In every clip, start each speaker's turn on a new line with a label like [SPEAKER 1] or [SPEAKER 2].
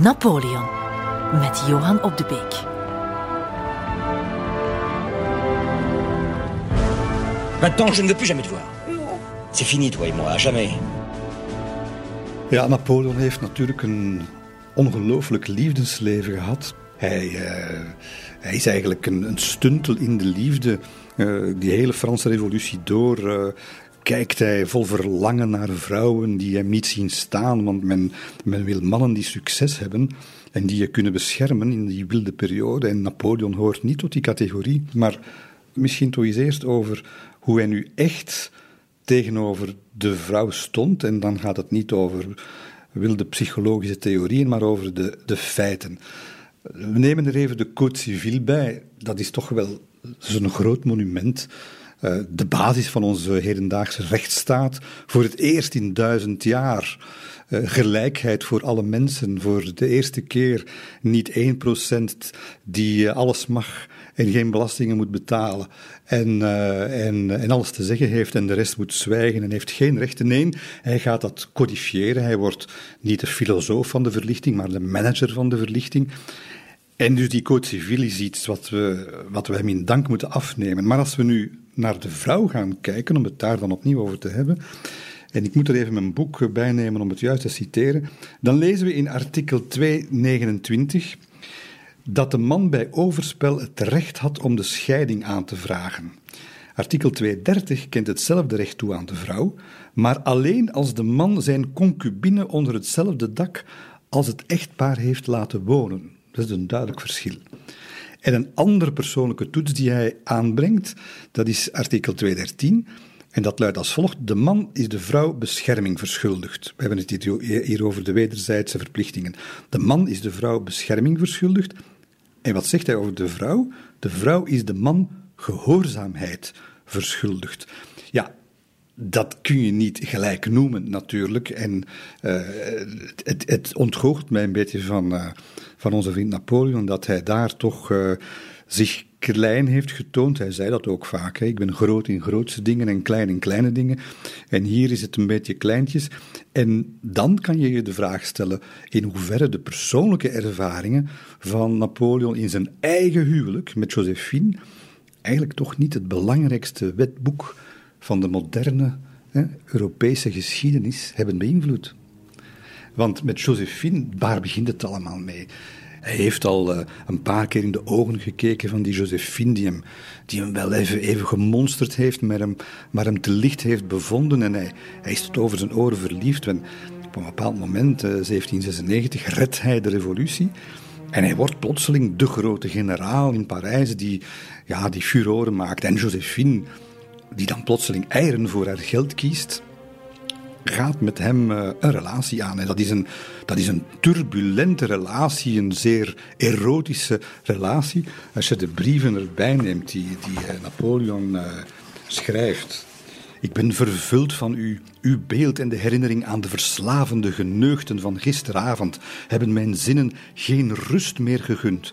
[SPEAKER 1] Napoleon met Johan Op de Beek.
[SPEAKER 2] Maintenant, je ne veux plus jamais te voir. C'est fini, toi et moi, à jamais.
[SPEAKER 3] Ja, Napoleon heeft natuurlijk een ongelooflijk liefdesleven gehad. Hij, uh, hij is eigenlijk een, een, stuntel in de liefde. Uh, die hele Franse revolutie door uh, kijkt hij vol verlangen naar vrouwen die hem niet zien staan. Want men, men wil mannen die succes hebben en die je kunnen beschermen in die wilde periode. En Napoleon hoort niet tot die categorie. Maar misschien toch eens eerst over hoe hij nu echt tegenover de vrouw stond. En dan gaat het niet over wilde psychologische theorieën, maar over de, de feiten. We nemen er even de Code Civil bij. Dat is toch wel zo'n groot monument. Uh, de basis van onze hedendaagse rechtsstaat. Voor het eerst in duizend jaar. Uh, gelijkheid voor alle mensen. Voor de eerste keer niet 1% die uh, alles mag en geen belastingen moet betalen en, en, en alles te zeggen heeft en de rest moet zwijgen en heeft geen rechten. Nee, hij gaat dat codifiëren. Hij wordt niet de filosoof van de verlichting, maar de manager van de verlichting. En dus die code civil is iets wat we, wat we hem in dank moeten afnemen. Maar als we nu naar de vrouw gaan kijken, om het daar dan opnieuw over te hebben, en ik moet er even mijn boek bij nemen om het juist te citeren, dan lezen we in artikel 229 dat de man bij overspel het recht had om de scheiding aan te vragen. Artikel 230 kent hetzelfde recht toe aan de vrouw, maar alleen als de man zijn concubine onder hetzelfde dak als het echtpaar heeft laten wonen. Dat is een duidelijk verschil. En een andere persoonlijke toets die hij aanbrengt, dat is artikel 213. En dat luidt als volgt: De man is de vrouw bescherming verschuldigd. We hebben het hier over de wederzijdse verplichtingen. De man is de vrouw bescherming verschuldigd. En wat zegt hij over de vrouw? De vrouw is de man gehoorzaamheid verschuldigd. Ja, dat kun je niet gelijk noemen, natuurlijk. En uh, het, het mij een beetje van, uh, van onze vriend Napoleon dat hij daar toch uh, zich klein heeft getoond. Hij zei dat ook vaak. Hè. Ik ben groot in grootste dingen en klein in kleine dingen. En hier is het een beetje kleintjes. En dan kan je je de vraag stellen in hoeverre de persoonlijke ervaringen van Napoleon in zijn eigen huwelijk met Josephine eigenlijk toch niet het belangrijkste wetboek van de moderne hè, Europese geschiedenis hebben beïnvloed. Want met Josephine, waar begint het allemaal mee? Hij heeft al uh, een paar keer in de ogen gekeken van die Josephine, die hem, wel even, even gemonsterd heeft, maar hem, maar hem te licht heeft bevonden. En hij, hij is tot over zijn oren verliefd. En op een bepaald moment, uh, 1796, redt hij de revolutie. En hij wordt plotseling de grote generaal in Parijs die, ja, die furoren maakt. En Josephine, die dan plotseling eieren voor haar geld kiest, gaat met hem uh, een relatie aan. En dat is een, dat is een turbulente relatie, een zeer erotische relatie. Als je de brieven erbij neemt die, die uh, Napoleon uh, schrijft. Ik ben vervuld van u. Uw beeld en de herinnering aan de verslavende geneugten van gisteravond hebben mijn zinnen geen rust meer gegund.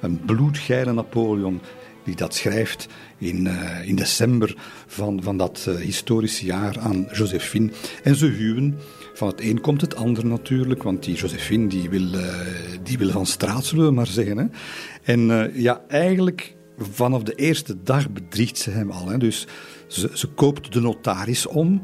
[SPEAKER 3] Een bloedgeile Napoleon die dat schrijft in, uh, in december van, van dat uh, historische jaar aan Josephine. En ze huwen. Van het een komt het ander natuurlijk, want die Josephine die wil, uh, die wil van straat, zullen we maar zeggen. Hè. En ja, eigenlijk vanaf de eerste dag bedriegt ze hem al. Hè. Dus ze, ze koopt de notaris om.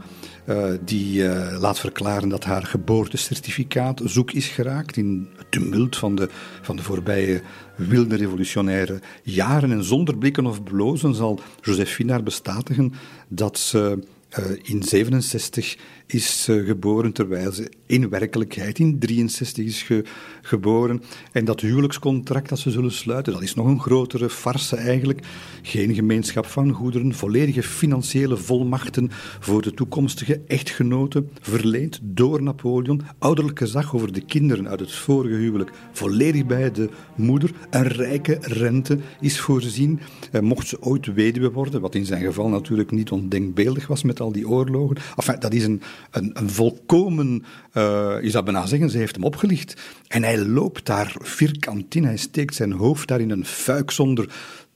[SPEAKER 3] Die laat verklaren dat haar geboortecertificaat zoek is geraakt in tumult van de, van de voorbije wilde revolutionaire jaren. En zonder blikken of blozen zal Josephine haar bestatigen dat ze uh, in 67 is uh, geboren, terwijl ze in werkelijkheid in 63 is ge geboren. En dat huwelijkscontract dat ze zullen sluiten, dat is nog een grotere farce eigenlijk. Geen gemeenschap van goederen, volledige financiële volmachten voor de toekomstige echtgenoten, verleend door Napoleon. Ouderlijk gezag over de kinderen uit het vorige huwelijk, volledig bij de moeder. Een rijke rente is voorzien, uh, mocht ze ooit weduwe worden, wat in zijn geval natuurlijk niet ondenkbeeldig was met al die oorlogen. Enfin, dat is een, een, volkomen, uh, je zou bijna zeggen, ze heeft hem opgelicht. En hij loopt daar vierkant in, hij steekt zijn hoofd daar in een fuik zonder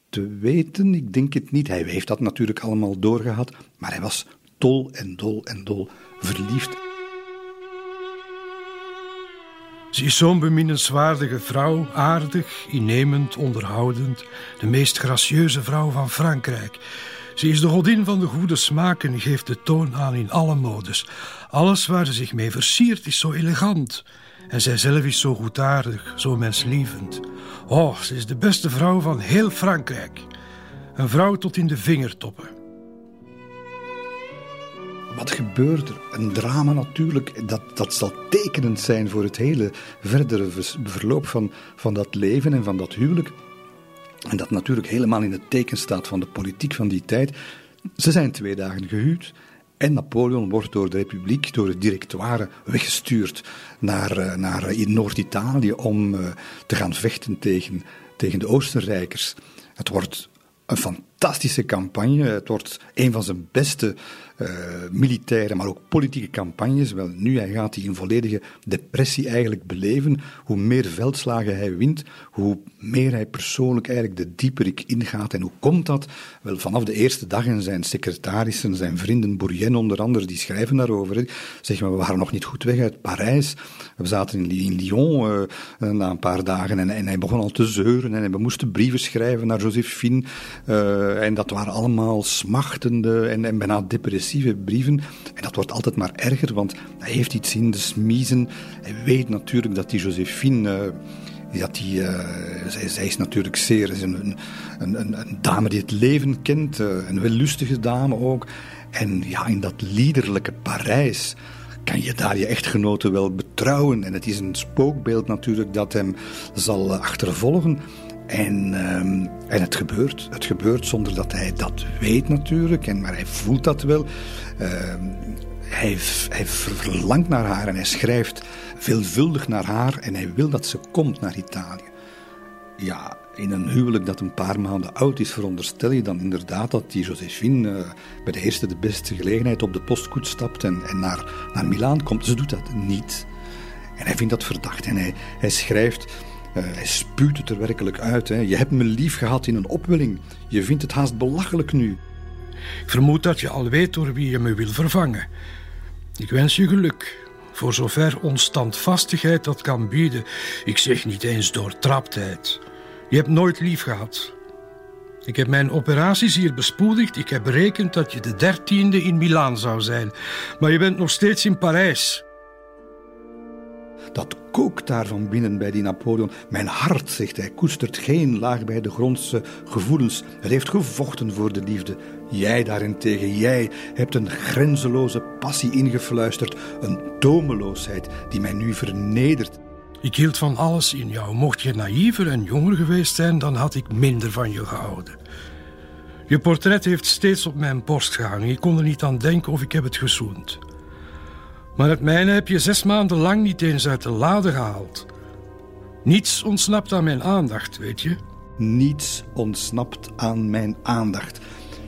[SPEAKER 3] te weten. Ik denk het niet. Hij heeft dat natuurlijk allemaal doorgehad, maar hij was dol en dol en dol verliefd.
[SPEAKER 4] Ze is zo'n beminnenswaardige vrouw, aardig, innemend, onderhoudend, de meest gracieuze vrouw van Frankrijk. Ze is de godin van de goede smaak en geeft de toon aan in alle modes. Alles waar ze zich mee versiert is zo elegant. En zijzelf is zo goedaardig, zo menslievend. Oh, ze is de beste vrouw van heel Frankrijk. Een vrouw tot in de vingertoppen.
[SPEAKER 3] Wat gebeurt er? Een drama natuurlijk, dat, dat zal tekenend zijn voor het hele verdere verloop van, van dat leven en van dat huwelijk. En dat natuurlijk helemaal in het teken staat van de politiek van die tijd. Ze zijn twee dagen gehuwd. En Napoleon wordt door de Republiek, door het directoire, weggestuurd naar, eh, naar eh, Noord-Italië om eh, te gaan vechten tegen, tegen de Oostenrijkers. Het wordt een fantastische campagne. Het wordt een van zijn beste uh, militaire, maar ook politieke campagnes. Wel, nu hij gaat hij in volledige depressie eigenlijk beleven. Hoe meer veldslagen hij wint, hoe meer hij persoonlijk eigenlijk de dieperik ingaat. En hoe komt dat? Wel, vanaf de eerste dag en zijn secretarissen, zijn vrienden, Bourrienne onder andere, die schrijven daarover. Zeg maar, we waren nog niet goed weg uit Parijs. We zaten in, Lyon uh, na een paar dagen en, en, hij begon al te zeuren en we moesten brieven schrijven naar Josephine. Uh, en dat waren allemaal smachtende en, en bijna depressieve brieven. En dat wordt altijd maar erger, want hij heeft iets in de smiezen. Hij weet natuurlijk dat die Josephine... Uh, dat die, uh, zij, zij, is natuurlijk zeer is een, een, een, dame die het leven kent, een wellustige dame ook. En ja, in dat liederlijke Parijs kan je daar je echtgenote wel betrouwen. En het is een spookbeeld natuurlijk dat hem zal achtervolgen. En, um, en het gebeurt. Het gebeurt zonder dat hij dat weet natuurlijk, en, maar hij voelt dat wel. Uh, hij, hij verlangt naar haar en hij schrijft veelvuldig naar haar en hij wil dat ze komt naar Italië. Ja, in een huwelijk dat een paar maanden oud is, veronderstel je dan inderdaad dat die Josephine uh, bij de eerste de beste gelegenheid op de postkoets stapt en, en naar, naar Milaan komt. Ze doet dat niet. En hij vindt dat verdacht en hij, hij schrijft uh, hij spuwt het er werkelijk uit. Hè. Je hebt me lief gehad in een opwelling. Je vindt het haast belachelijk nu.
[SPEAKER 4] Ik vermoed dat je al weet door wie je me wil vervangen. Ik wens je geluk. Voor zover onstandvastigheid dat kan bieden. Ik zeg niet eens door. Je hebt nooit lief gehad. Ik heb mijn operaties hier bespoedigd. Ik heb berekend dat je de dertiende in Milaan zou zijn. Maar je bent nog steeds in Parijs.
[SPEAKER 3] Dat kookt daar van binnen bij die Napoleon. Mijn hart, zegt hij, koestert geen laag bij de grondse gevoelens. Het heeft gevochten voor de liefde. Jij daarentegen, jij hebt een grenzeloze passie ingefluisterd. Een tomeloosheid die mij nu vernedert.
[SPEAKER 4] Ik hield van alles in jou. Mocht je naïver en jonger geweest zijn, dan had ik minder van je gehouden. Je portret heeft steeds op mijn borst gehangen. Ik kon er niet aan denken of ik heb het gezoend. Maar het mijne heb je zes maanden lang niet eens uit de lade gehaald. Niets ontsnapt aan mijn aandacht, weet je?
[SPEAKER 3] Niets ontsnapt aan mijn aandacht.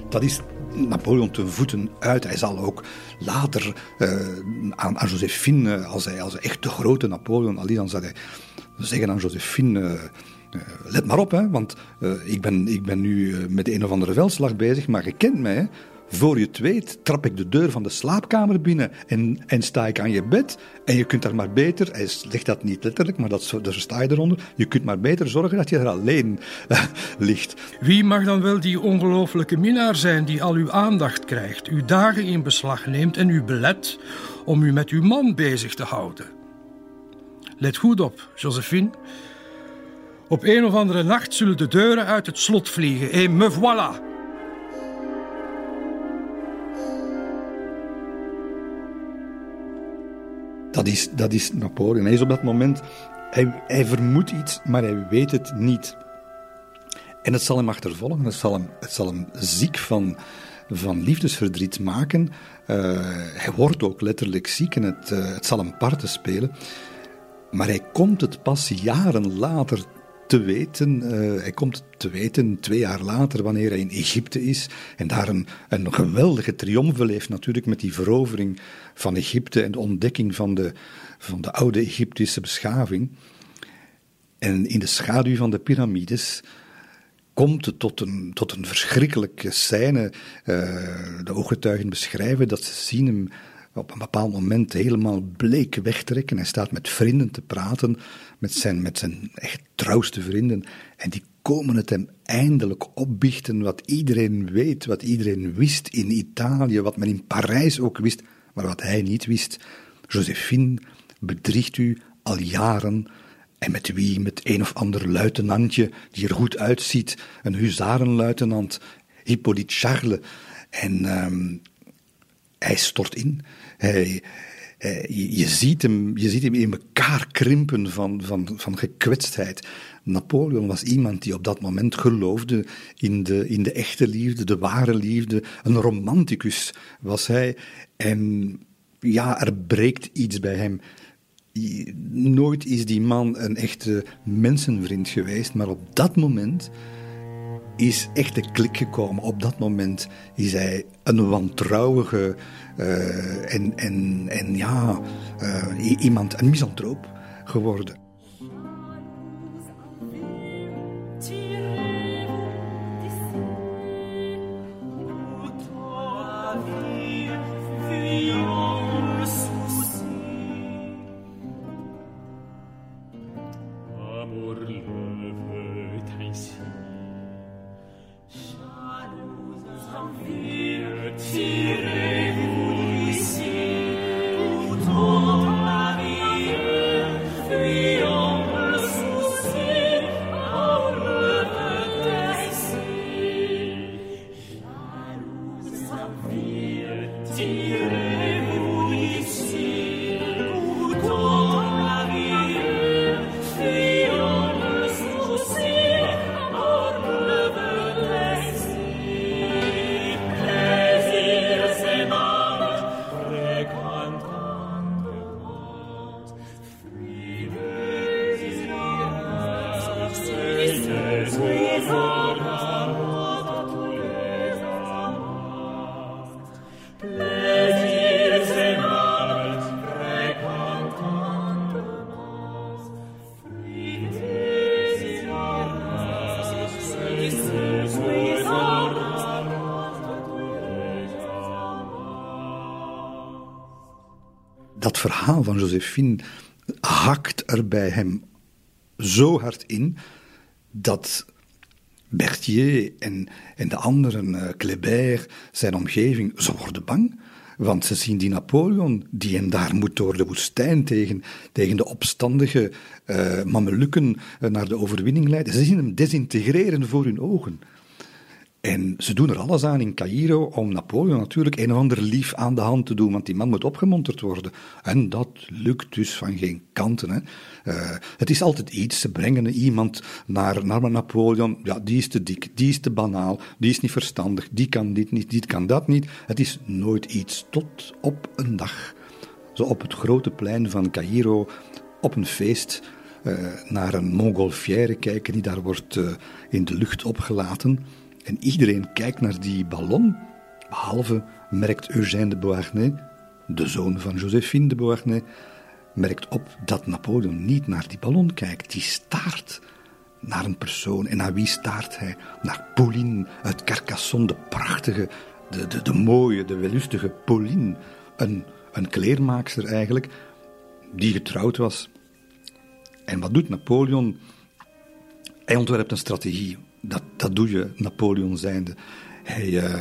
[SPEAKER 3] Dat is Napoleon ten voeten uit. Hij zal ook later uh, aan, aan Josephine, als hij, als hij echt de grote Napoleon, al dan zal hij zeggen aan Josephine. Uh, let maar op, hè, want ik, ben, ik ben nu met een of andere veldslag bezig, maar je kent mij. Voor je het weet, trap ik de deur van de slaapkamer binnen en, en sta ik aan je bed. En je kunt daar maar beter, hij legt dat niet letterlijk, maar dat, daar sta je eronder. Je kunt maar beter zorgen dat je er alleen uh, ligt.
[SPEAKER 4] Wie mag dan wel die ongelooflijke minnaar zijn die al uw aandacht krijgt, uw dagen in beslag neemt en u belet om u met uw man bezig te houden? Let goed op, Josephine. Op een of andere nacht zullen de deuren uit het slot vliegen. Et me voilà!
[SPEAKER 3] Dat is, dat is Napoleon. Hij is op dat moment, hij, hij vermoedt iets, maar hij weet het niet. En het zal hem achtervolgen, het zal hem, het zal hem ziek van, van liefdesverdriet maken. Uh, hij wordt ook letterlijk ziek en het, uh, het zal hem parten spelen. Maar hij komt het pas jaren later te weten. Uh, hij komt te weten twee jaar later, wanneer hij in Egypte is. En daar een, een geweldige triomf beleeft, natuurlijk, met die verovering van Egypte en de ontdekking van de, van de oude Egyptische beschaving. En in de schaduw van de piramides komt het tot een, tot een verschrikkelijke scène. Uh, de ooggetuigen beschrijven dat ze zien hem op een bepaald moment helemaal bleek wegtrekken. Hij staat met vrienden te praten, met zijn, met zijn echt trouwste vrienden. En die komen het hem eindelijk opbiechten wat iedereen weet, wat iedereen wist in Italië, wat men in Parijs ook wist, maar wat hij niet wist. Josephine bedriegt u al jaren. En met wie? Met een of ander luitenantje die er goed uitziet. Een huzarenluitenant, Hippolyte Charles. En um, hij stort in. Je, je, ziet hem, je ziet hem in elkaar krimpen van, van, van gekwetstheid. Napoleon was iemand die op dat moment geloofde in de, in de echte liefde, de ware liefde. Een romanticus was hij. En ja, er breekt iets bij hem. Nooit is die man een echte mensenvriend geweest, maar op dat moment is echt de klik gekomen. Op dat moment is hij een wantrouwige uh, en, en, en ja, uh, iemand, een misantroop geworden. Josephine hakt er bij hem zo hard in dat Berthier en, en de anderen, uh, Kléber, zijn omgeving, ze worden bang. Want ze zien die Napoleon, die hem daar moet door de woestijn tegen, tegen de opstandige uh, mamelukken uh, naar de overwinning leiden. Ze zien hem desintegreren voor hun ogen. En ze doen er alles aan in Cairo om Napoleon natuurlijk een of ander lief aan de hand te doen, want die man moet opgemonterd worden. En dat lukt dus van geen kanten. Hè. Uh, het is altijd iets, ze brengen iemand naar, naar Napoleon, ja, die is te dik, die is te banaal, die is niet verstandig, die kan dit niet, die kan dat niet. Het is nooit iets, tot op een dag. Zo op het grote plein van Cairo, op een feest, uh, naar een Montgolfière kijken die daar wordt uh, in de lucht opgelaten. En iedereen kijkt naar die ballon, behalve merkt Eugène de Beauharnais, de zoon van Josephine de Beauharnais, merkt op dat Napoleon niet naar die ballon kijkt. Die staart naar een persoon. En naar wie staart hij? Naar Pauline uit Carcassonne, de prachtige, de, de, de mooie, de wellustige Pauline. Een, een kleermaakster eigenlijk, die getrouwd was. En wat doet Napoleon? Hij ontwerpt een strategie dat, dat doe je, Napoleon zijnde. Hij, uh,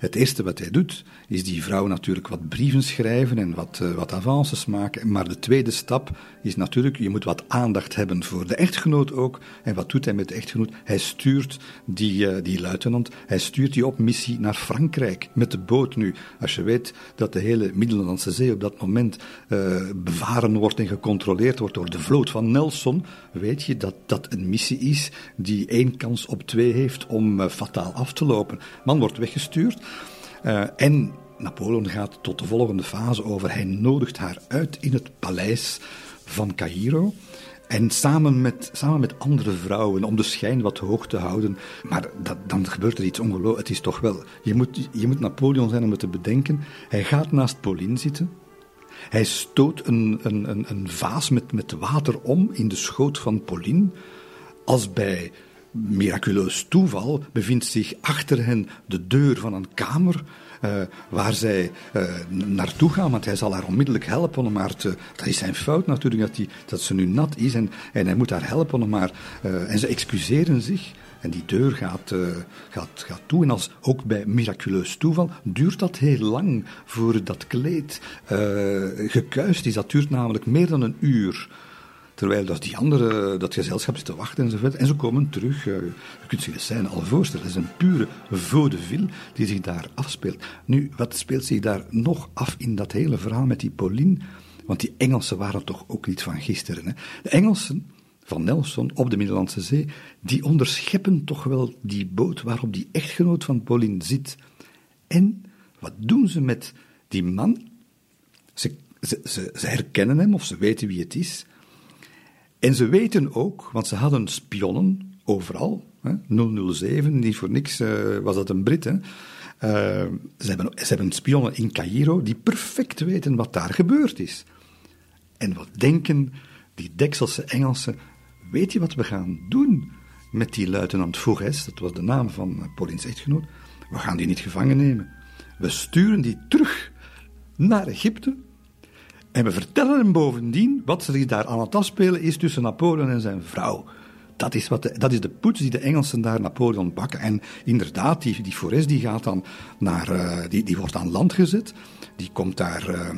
[SPEAKER 3] het eerste wat hij doet, is die vrouw natuurlijk wat brieven schrijven en wat, uh, wat avances maken. Maar de tweede stap is natuurlijk, je moet wat aandacht hebben voor de echtgenoot ook. En wat doet hij met de echtgenoot? Hij stuurt die, uh, die luitenant, hij stuurt die op missie naar Frankrijk met de boot nu. Als je weet dat de hele Middellandse Zee op dat moment uh, bevaren wordt en gecontroleerd wordt door de vloot van Nelson, weet je dat dat een missie is die één kans op twee heeft om fataal af te lopen. Man wordt weggestuurd. Uh, en Napoleon gaat tot de volgende fase over. Hij nodigt haar uit in het paleis van Cairo. En samen met, samen met andere vrouwen, om de schijn wat hoog te houden. Maar dat, dan gebeurt er iets ongelooflijks. Het is toch wel. Je moet, je moet Napoleon zijn om het te bedenken. Hij gaat naast Pauline zitten. Hij stoot een, een, een, een vaas met, met water om in de schoot van Pauline. Als bij miraculeus toeval bevindt zich achter hen de deur van een kamer uh, waar zij uh, naartoe gaan, want hij zal haar onmiddellijk helpen om haar. Dat is zijn fout natuurlijk, dat, die, dat ze nu nat is en, en hij moet haar helpen om haar... Uh, en ze excuseren zich. En die deur gaat, gaat, gaat toe. En als ook bij miraculeus toeval duurt dat heel lang voor dat kleed gekuist is. Dat duurt namelijk meer dan een uur. Terwijl dat die andere, dat gezelschap zit te wachten enzovoort. En ze komen terug. Uh, je kunt zich de scène al voorstellen. Het is een pure vaudeville die zich daar afspeelt. Nu, wat speelt zich daar nog af in dat hele verhaal met die Pauline? Want die Engelsen waren toch ook niet van gisteren. Hè? De Engelsen van Nelson op de Middellandse Zee, die onderscheppen toch wel die boot waarop die echtgenoot van Pauline zit. En wat doen ze met die man? Ze, ze, ze herkennen hem of ze weten wie het is. En ze weten ook, want ze hadden spionnen overal. Hè, 007, niet voor niks uh, was dat een Brit. Hè. Uh, ze, hebben, ze hebben spionnen in Cairo die perfect weten wat daar gebeurd is. En wat denken die Dekselse Engelsen? Weet je wat we gaan doen met die luitenant Fouges? Dat was de naam van Paulins echtgenoot. We gaan die niet gevangen nemen. We sturen die terug naar Egypte en we vertellen hem bovendien wat zich daar aan het afspelen is tussen Napoleon en zijn vrouw. Dat is, wat de, dat is de poets die de Engelsen daar Napoleon bakken. En inderdaad, die, die Forest die gaat dan naar, uh, die, die wordt aan land gezet. Die komt daar... Uh,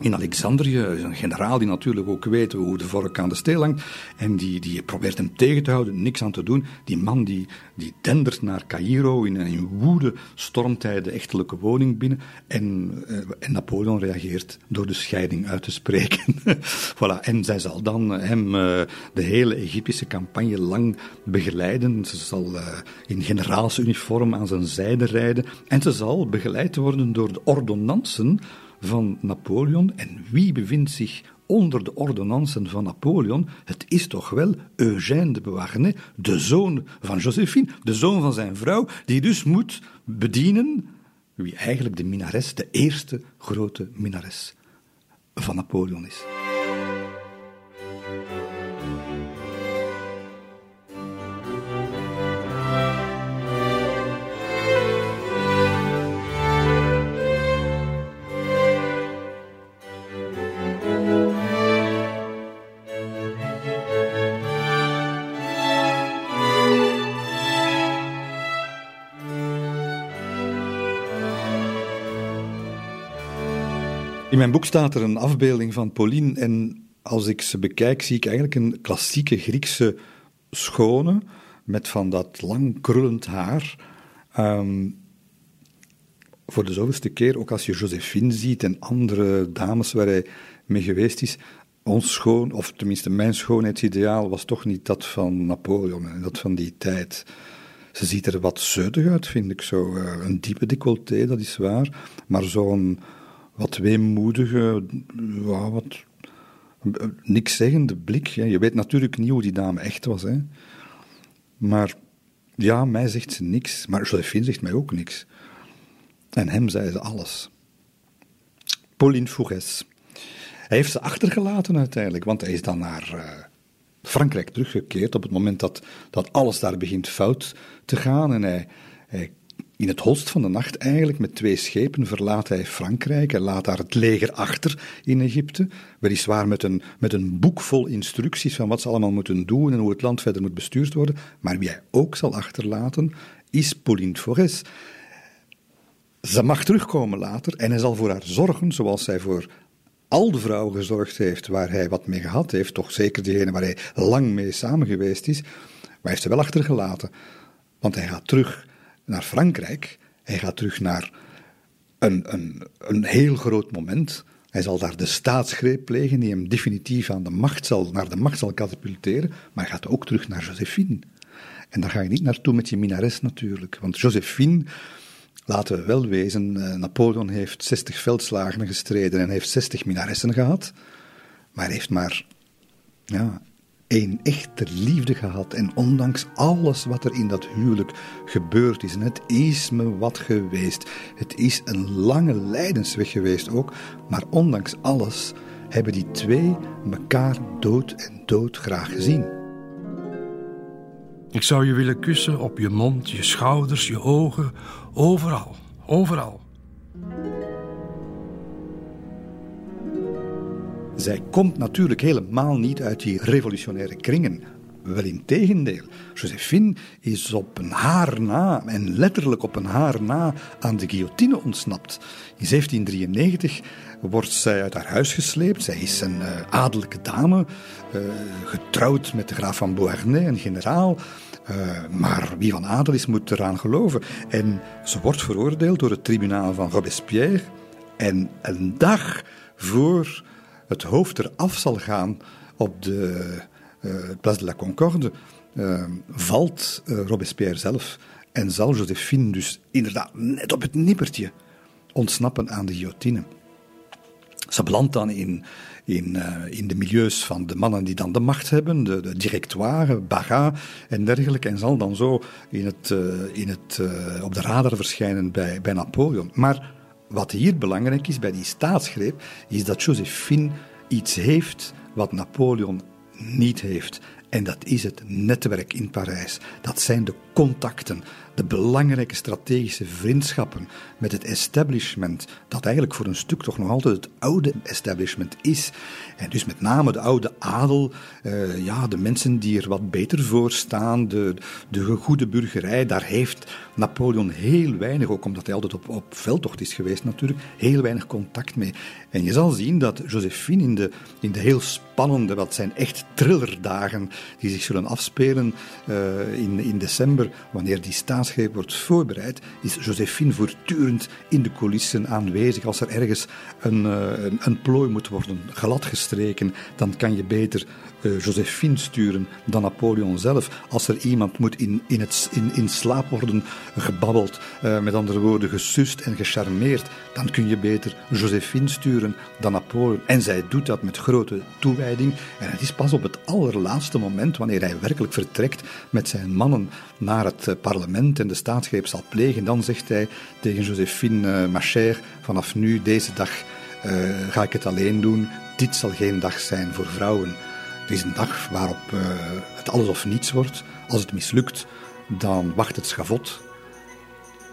[SPEAKER 3] in Alexandrië een generaal die natuurlijk ook weet hoe de vork aan de steel hangt. En die, die probeert hem tegen te houden, niks aan te doen. Die man die, die dendert naar Cairo. In, in woede stormt hij de echtelijke woning binnen. En, uh, en Napoleon reageert door de scheiding uit te spreken. voilà. En zij zal dan hem uh, de hele Egyptische campagne lang begeleiden. Ze zal uh, in generaalsuniform aan zijn zijde rijden. En ze zal begeleid worden door de ordonnansen van Napoleon. En wie bevindt zich onder de ordonnansen van Napoleon? Het is toch wel Eugène de Beauharnais, de zoon van Josephine, de zoon van zijn vrouw, die dus moet bedienen wie eigenlijk de minares, de eerste grote minares van Napoleon is. In mijn boek staat er een afbeelding van Pauline en als ik ze bekijk zie ik eigenlijk een klassieke Griekse schone met van dat lang krullend haar. Um, voor de zoveelste keer, ook als je Josephine ziet en andere dames waar hij mee geweest is, ons schoon, of tenminste mijn schoonheidsideaal, was toch niet dat van Napoleon en dat van die tijd. Ze ziet er wat zeutig uit, vind ik zo. Uh, een diepe decolleté, dat is waar, maar zo'n wat weemoedige, wat niks zeggende blik. Je weet natuurlijk niet hoe die dame echt was. Hè. Maar ja, mij zegt ze niks. Maar Josephine zegt mij ook niks. En hem zei ze alles. Pauline Fouges. Hij heeft ze achtergelaten uiteindelijk, want hij is dan naar uh, Frankrijk teruggekeerd op het moment dat, dat alles daar begint fout te gaan. En hij, hij in het holst van de nacht eigenlijk, met twee schepen, verlaat hij Frankrijk. Hij laat daar het leger achter in Egypte. Weliswaar met een, met een boek vol instructies van wat ze allemaal moeten doen en hoe het land verder moet bestuurd worden. Maar wie hij ook zal achterlaten, is Pauline Forest. Ze mag terugkomen later en hij zal voor haar zorgen, zoals zij voor al de vrouwen gezorgd heeft waar hij wat mee gehad heeft, toch zeker diegene waar hij lang mee samen geweest is, maar hij heeft ze wel achtergelaten. Want hij gaat terug naar Frankrijk. Hij gaat terug naar een, een, een heel groot moment. Hij zal daar de staatsgreep plegen die hem definitief aan de macht zal, naar de macht zal katapulteren. Maar hij gaat ook terug naar Josephine. En daar ga je niet naartoe met je minares natuurlijk. Want Josephine, laten we wel wezen, eh, Napoleon heeft 60 veldslagen gestreden en heeft 60 minaressen gehad. Maar hij heeft maar ja, een echte liefde gehad. En ondanks alles wat er in dat huwelijk gebeurd is, en het is me wat geweest, het is een lange lijdensweg geweest ook, maar ondanks alles hebben die twee elkaar dood en dood graag gezien.
[SPEAKER 4] Ik zou je willen kussen op je mond, je schouders, je ogen, overal, overal.
[SPEAKER 3] Zij komt natuurlijk helemaal niet uit die revolutionaire kringen. Wel in tegendeel. Josephine is op een haar na, en letterlijk op een haar na, aan de guillotine ontsnapt. In 1793 wordt zij uit haar huis gesleept. Zij is een uh, adellijke dame, uh, getrouwd met de graaf van Beauharnais, een generaal. Uh, maar wie van adel is, moet eraan geloven. En ze wordt veroordeeld door het tribunaal van Robespierre. En een dag voor het hoofd eraf zal gaan op de uh, Place de la Concorde, uh, valt uh, Robespierre zelf en zal Josephine dus inderdaad net op het nippertje ontsnappen aan de guillotine. Ze belandt dan in, in, in de milieus van de mannen die dan de macht hebben, de, de directoire, en dergelijke, en zal dan zo in het, in het, op de radar verschijnen bij, bij Napoleon. Maar wat hier belangrijk is bij die staatsgreep, is dat Josephine iets heeft wat Napoleon niet heeft. En dat is het netwerk in Parijs. Dat zijn de contacten, de belangrijke strategische vriendschappen met het establishment, dat eigenlijk voor een stuk toch nog altijd het oude establishment is. En dus met name de oude adel, uh, ja, de mensen die er wat beter voor staan, de, de goede burgerij, daar heeft Napoleon heel weinig, ook omdat hij altijd op, op veldtocht is geweest natuurlijk, heel weinig contact mee. En je zal zien dat Josephine in de, in de heel spannende, wat zijn echt thrillerdagen die zich zullen afspelen uh, in, in december, wanneer die staatsgreep wordt voorbereid, is Josephine voortdurend in de coulissen aanwezig. Als er ergens een, uh, een, een plooi moet worden gladgestreken, dan kan je beter uh, Josephine sturen dan Napoleon zelf. Als er iemand moet in, in, het, in, in slaap worden gebabbeld, uh, met andere woorden gesust en gecharmeerd, dan kun je beter Josephine sturen dan Napoleon. En zij doet dat met grote toewijding. En het is pas op het allerlaatste moment, wanneer hij werkelijk vertrekt met zijn mannen naar het eh, parlement en de staatsgreep zal plegen, dan zegt hij tegen Josephine, uh, ma chère, vanaf nu, deze dag, ga ik het alleen doen. Dit zal geen dag zijn voor vrouwen. Het is een dag waarop uh, het alles of niets wordt. Als het mislukt, dan wacht het schavot.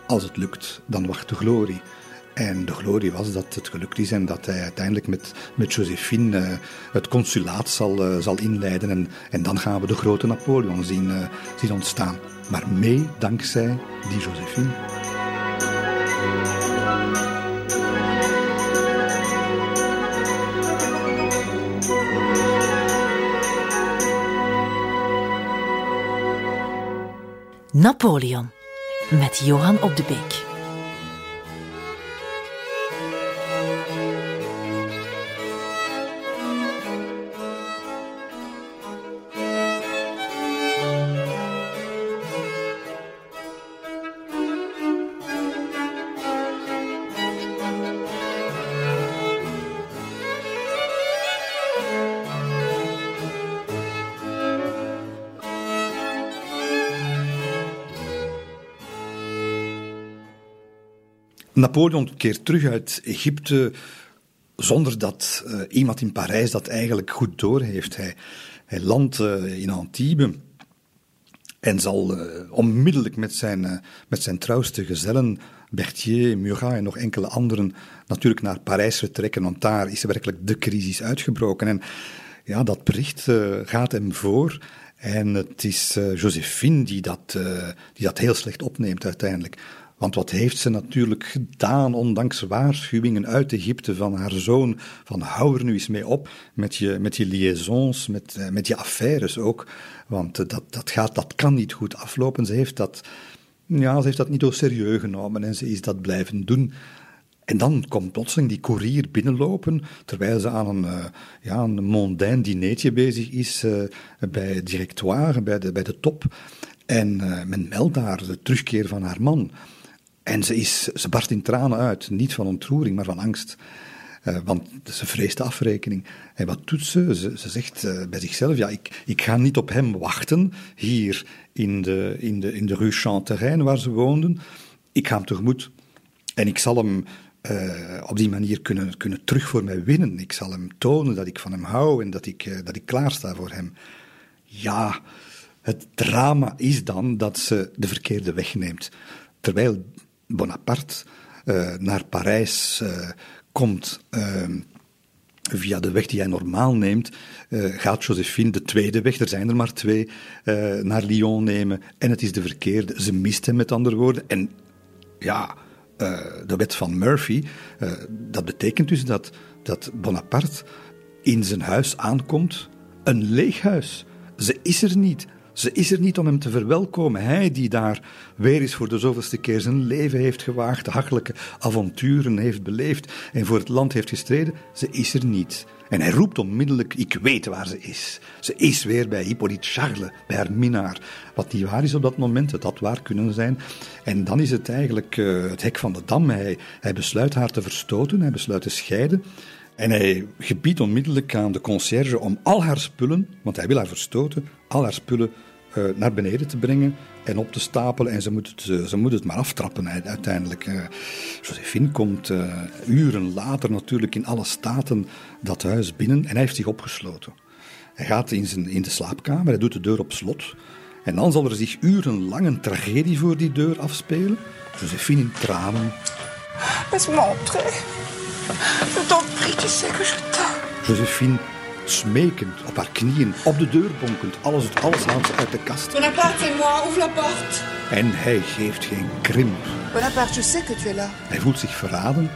[SPEAKER 3] Als het lukt, dan wacht de glorie. En de glorie was dat het gelukt is en dat hij uiteindelijk met, met Josephine uh, het consulaat zal, uh, zal inleiden. En, en dan gaan we de grote Napoleon zien, zien ontstaan. Maar mee dankzij die Josephine.
[SPEAKER 1] Napoleon met Johan op de Beek.
[SPEAKER 3] Napoleon keert terug uit Egypte zonder dat uh, iemand in Parijs dat eigenlijk goed doorheeft. Hij, hij landt uh, in Antibes en zal uh, onmiddellijk met zijn, met zijn trouwste gezellen, Berthier, Murat en nog enkele anderen, natuurlijk naar Parijs vertrekken, want daar is werkelijk de crisis uitgebroken. En ja, dat bericht gaat hem voor. En het is Josephine die dat, die dat heel slecht opneemt uiteindelijk. Want wat heeft ze natuurlijk gedaan, ondanks waarschuwingen uit Egypte van haar zoon, van hou er nu eens mee op met je, met je liaisons, met, eh, met je affaires ook. Want eh, dat, dat, gaat, dat kan niet goed aflopen. Ze heeft dat, ja, ze heeft dat niet zo serieus genomen en ze is dat blijven doen. En dan komt plotseling die koerier binnenlopen, terwijl ze aan een, uh, ja, een mondain dinertje bezig is bij het directoire, bij de, bij de top. En uh, men meldt daar de terugkeer van haar man. En ze, is, ze barst in tranen uit, niet van ontroering, maar van angst. Uh, want ze vreest de afrekening. En wat doet ze? Ze, ze zegt uh, bij zichzelf: ja, ik, ik ga niet op hem wachten hier in de, in de, in de rue Chanterrein waar ze woonden. Ik ga hem tegemoet. En ik zal hem uh, op die manier kunnen, kunnen terug voor mij winnen. Ik zal hem tonen dat ik van hem hou en dat ik, dat ik klaar sta voor hem. Ja, Het drama is dan dat ze de verkeerde weg neemt. Terwijl Bonaparte uh, naar Parijs uh, komt uh, via de weg die hij normaal neemt, gaat Josephine de tweede weg, er zijn er maar twee, naar Lyon nemen. En het is de verkeerde. Ze mist hem met andere woorden. En ja, de wet van Murphy, dat betekent dus dat, dat Bonaparte in zijn huis aankomt, een leeg huis. Ze is er niet. Ze is er niet om hem te verwelkomen. Hij die daar weer eens voor de zoveelste keer zijn leven heeft gewaagd, hachelijke avonturen heeft beleefd en voor het land heeft gestreden, ze is er niet. En hij roept onmiddellijk, ik weet waar ze is. Ze is weer bij Hippolyte Charles, bij haar minnaar. Wat niet waar is op dat moment, het had waar kunnen zijn. En dan is het eigenlijk uh, het hek van de dam. Hij, hij besluit haar te verstoten, hij besluit te scheiden. En hij gebiedt onmiddellijk aan de conciërge om al haar spullen, want hij wil haar verstoten, al haar spullen uh, naar beneden te brengen en op te stapelen. En ze moet het, uh, ze moet het maar aftrappen uiteindelijk. Uh, Josephine komt uren later natuurlijk in alle staten dat huis binnen en hij heeft zich opgesloten. Hij gaat in, zijn, in de slaapkamer, hij doet de deur op slot. En dan zal er zich urenlang een tragedie voor die deur afspelen. Josephine in tranen.
[SPEAKER 5] Laisse-moi entrer. Je t'aime.
[SPEAKER 3] Josephine smekend, op haar knieën, op de deur bonkend. Alles, alles haalt ze uit de kast.
[SPEAKER 5] Bonaparte, c'est moi, ouvre la porte.
[SPEAKER 3] En hij geeft geen krimp.
[SPEAKER 5] Bonaparte, je sais que tu es là.
[SPEAKER 3] Hij voelt zich verraden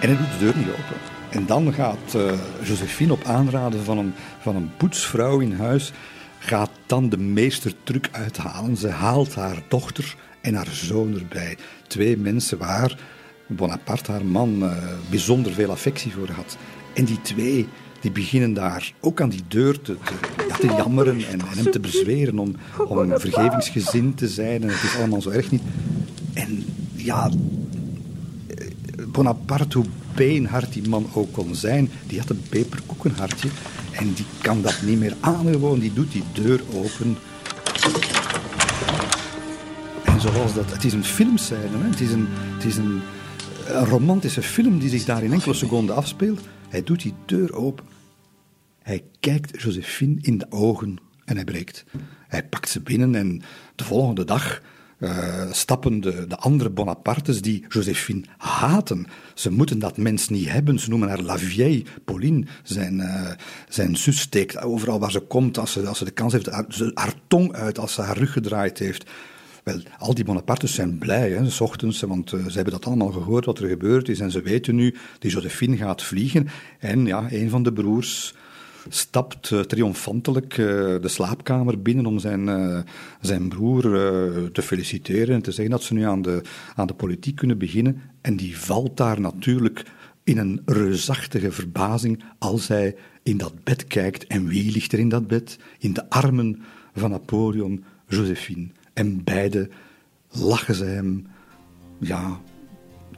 [SPEAKER 3] en hij doet de deur niet open. En dan gaat uh, Josephine op aanraden van een, van een poetsvrouw in huis, gaat dan de meestertruc uithalen. Ze haalt haar dochter en haar zoon erbij. Twee mensen waar Bonaparte, haar man, uh, bijzonder veel affectie voor had. En die twee die beginnen daar ook aan die deur te, te, te jammeren en, hem te bezweren om, om vergevingsgezind te zijn. En het is allemaal zo erg niet. En ja, Bonaparte, hoe beenhard die man ook kon zijn, die had een peperkoekenhartje. En die kan dat niet meer aan gewoon. Die doet die deur open. En zoals dat... Het is een filmscène, hè? Het is een... Het is een een romantische film die zich daar in enkele seconden afspeelt. Hij doet die deur open. Hij kijkt Josephine in de ogen en hij breekt. Hij pakt ze binnen en de volgende dag uh, stappen de, de, andere Bonapartes die Josephine haten. Ze moeten dat mens niet hebben. Ze noemen haar La Vieille. Pauline, zijn, uh, zijn zus, steekt overal waar ze komt, als ze, als ze de kans heeft, haar tong uit als ze haar rug gedraaid heeft. Wel, al die Bonapartes zijn blij, hè, s ochtends, want uh, ze hebben dat allemaal gehoord wat er gebeurd is. En ze weten nu, die Josephine gaat vliegen. En ja, een van de broers stapt uh, triomfantelijk uh, de slaapkamer binnen om zijn, zijn broer te feliciteren en te zeggen dat ze nu aan de, aan de politiek kunnen beginnen. En die valt daar natuurlijk in een reusachtige verbazing als hij in dat bed kijkt. En wie ligt er in dat bed? In de armen van Napoleon, Josephine. En beide lachen ze hem ja,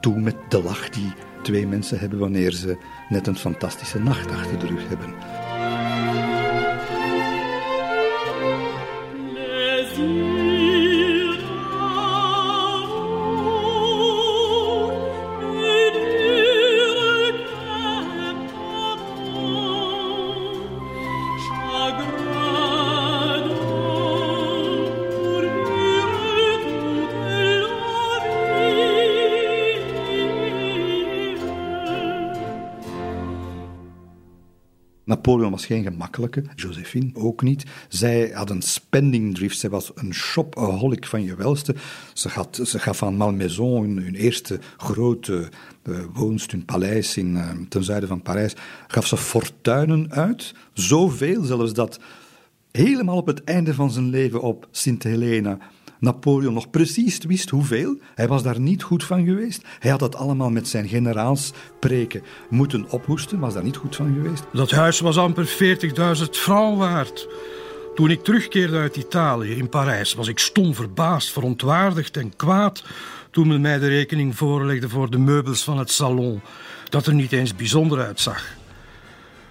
[SPEAKER 3] toe met de lach die twee mensen hebben wanneer ze net een fantastische nacht achter de rug hebben. Napoleon was geen gemakkelijke, Josephine ook niet. Zij had een spending drift, zij was een shopaholic van je welste. Ze, had, ze gaf aan Malmaison hun, eerste grote uh, woonst, hun paleis in, uh, ten zuiden van Parijs, gaf ze fortuinen uit. Zoveel zelfs dat helemaal op het einde van zijn leven op Sint Helena Napoleon nog precies wist hoeveel. Hij was daar niet goed van geweest. Hij had dat allemaal met zijn generaalspreken moeten ophoesten. Was daar niet goed van geweest.
[SPEAKER 4] Dat huis was amper 40.000 francs waard. Toen ik terugkeerde uit Italië in Parijs was ik stom verbaasd, verontwaardigd en kwaad toen men mij de rekening voorlegde voor de meubels van het salon, dat er niet eens bijzonder uitzag.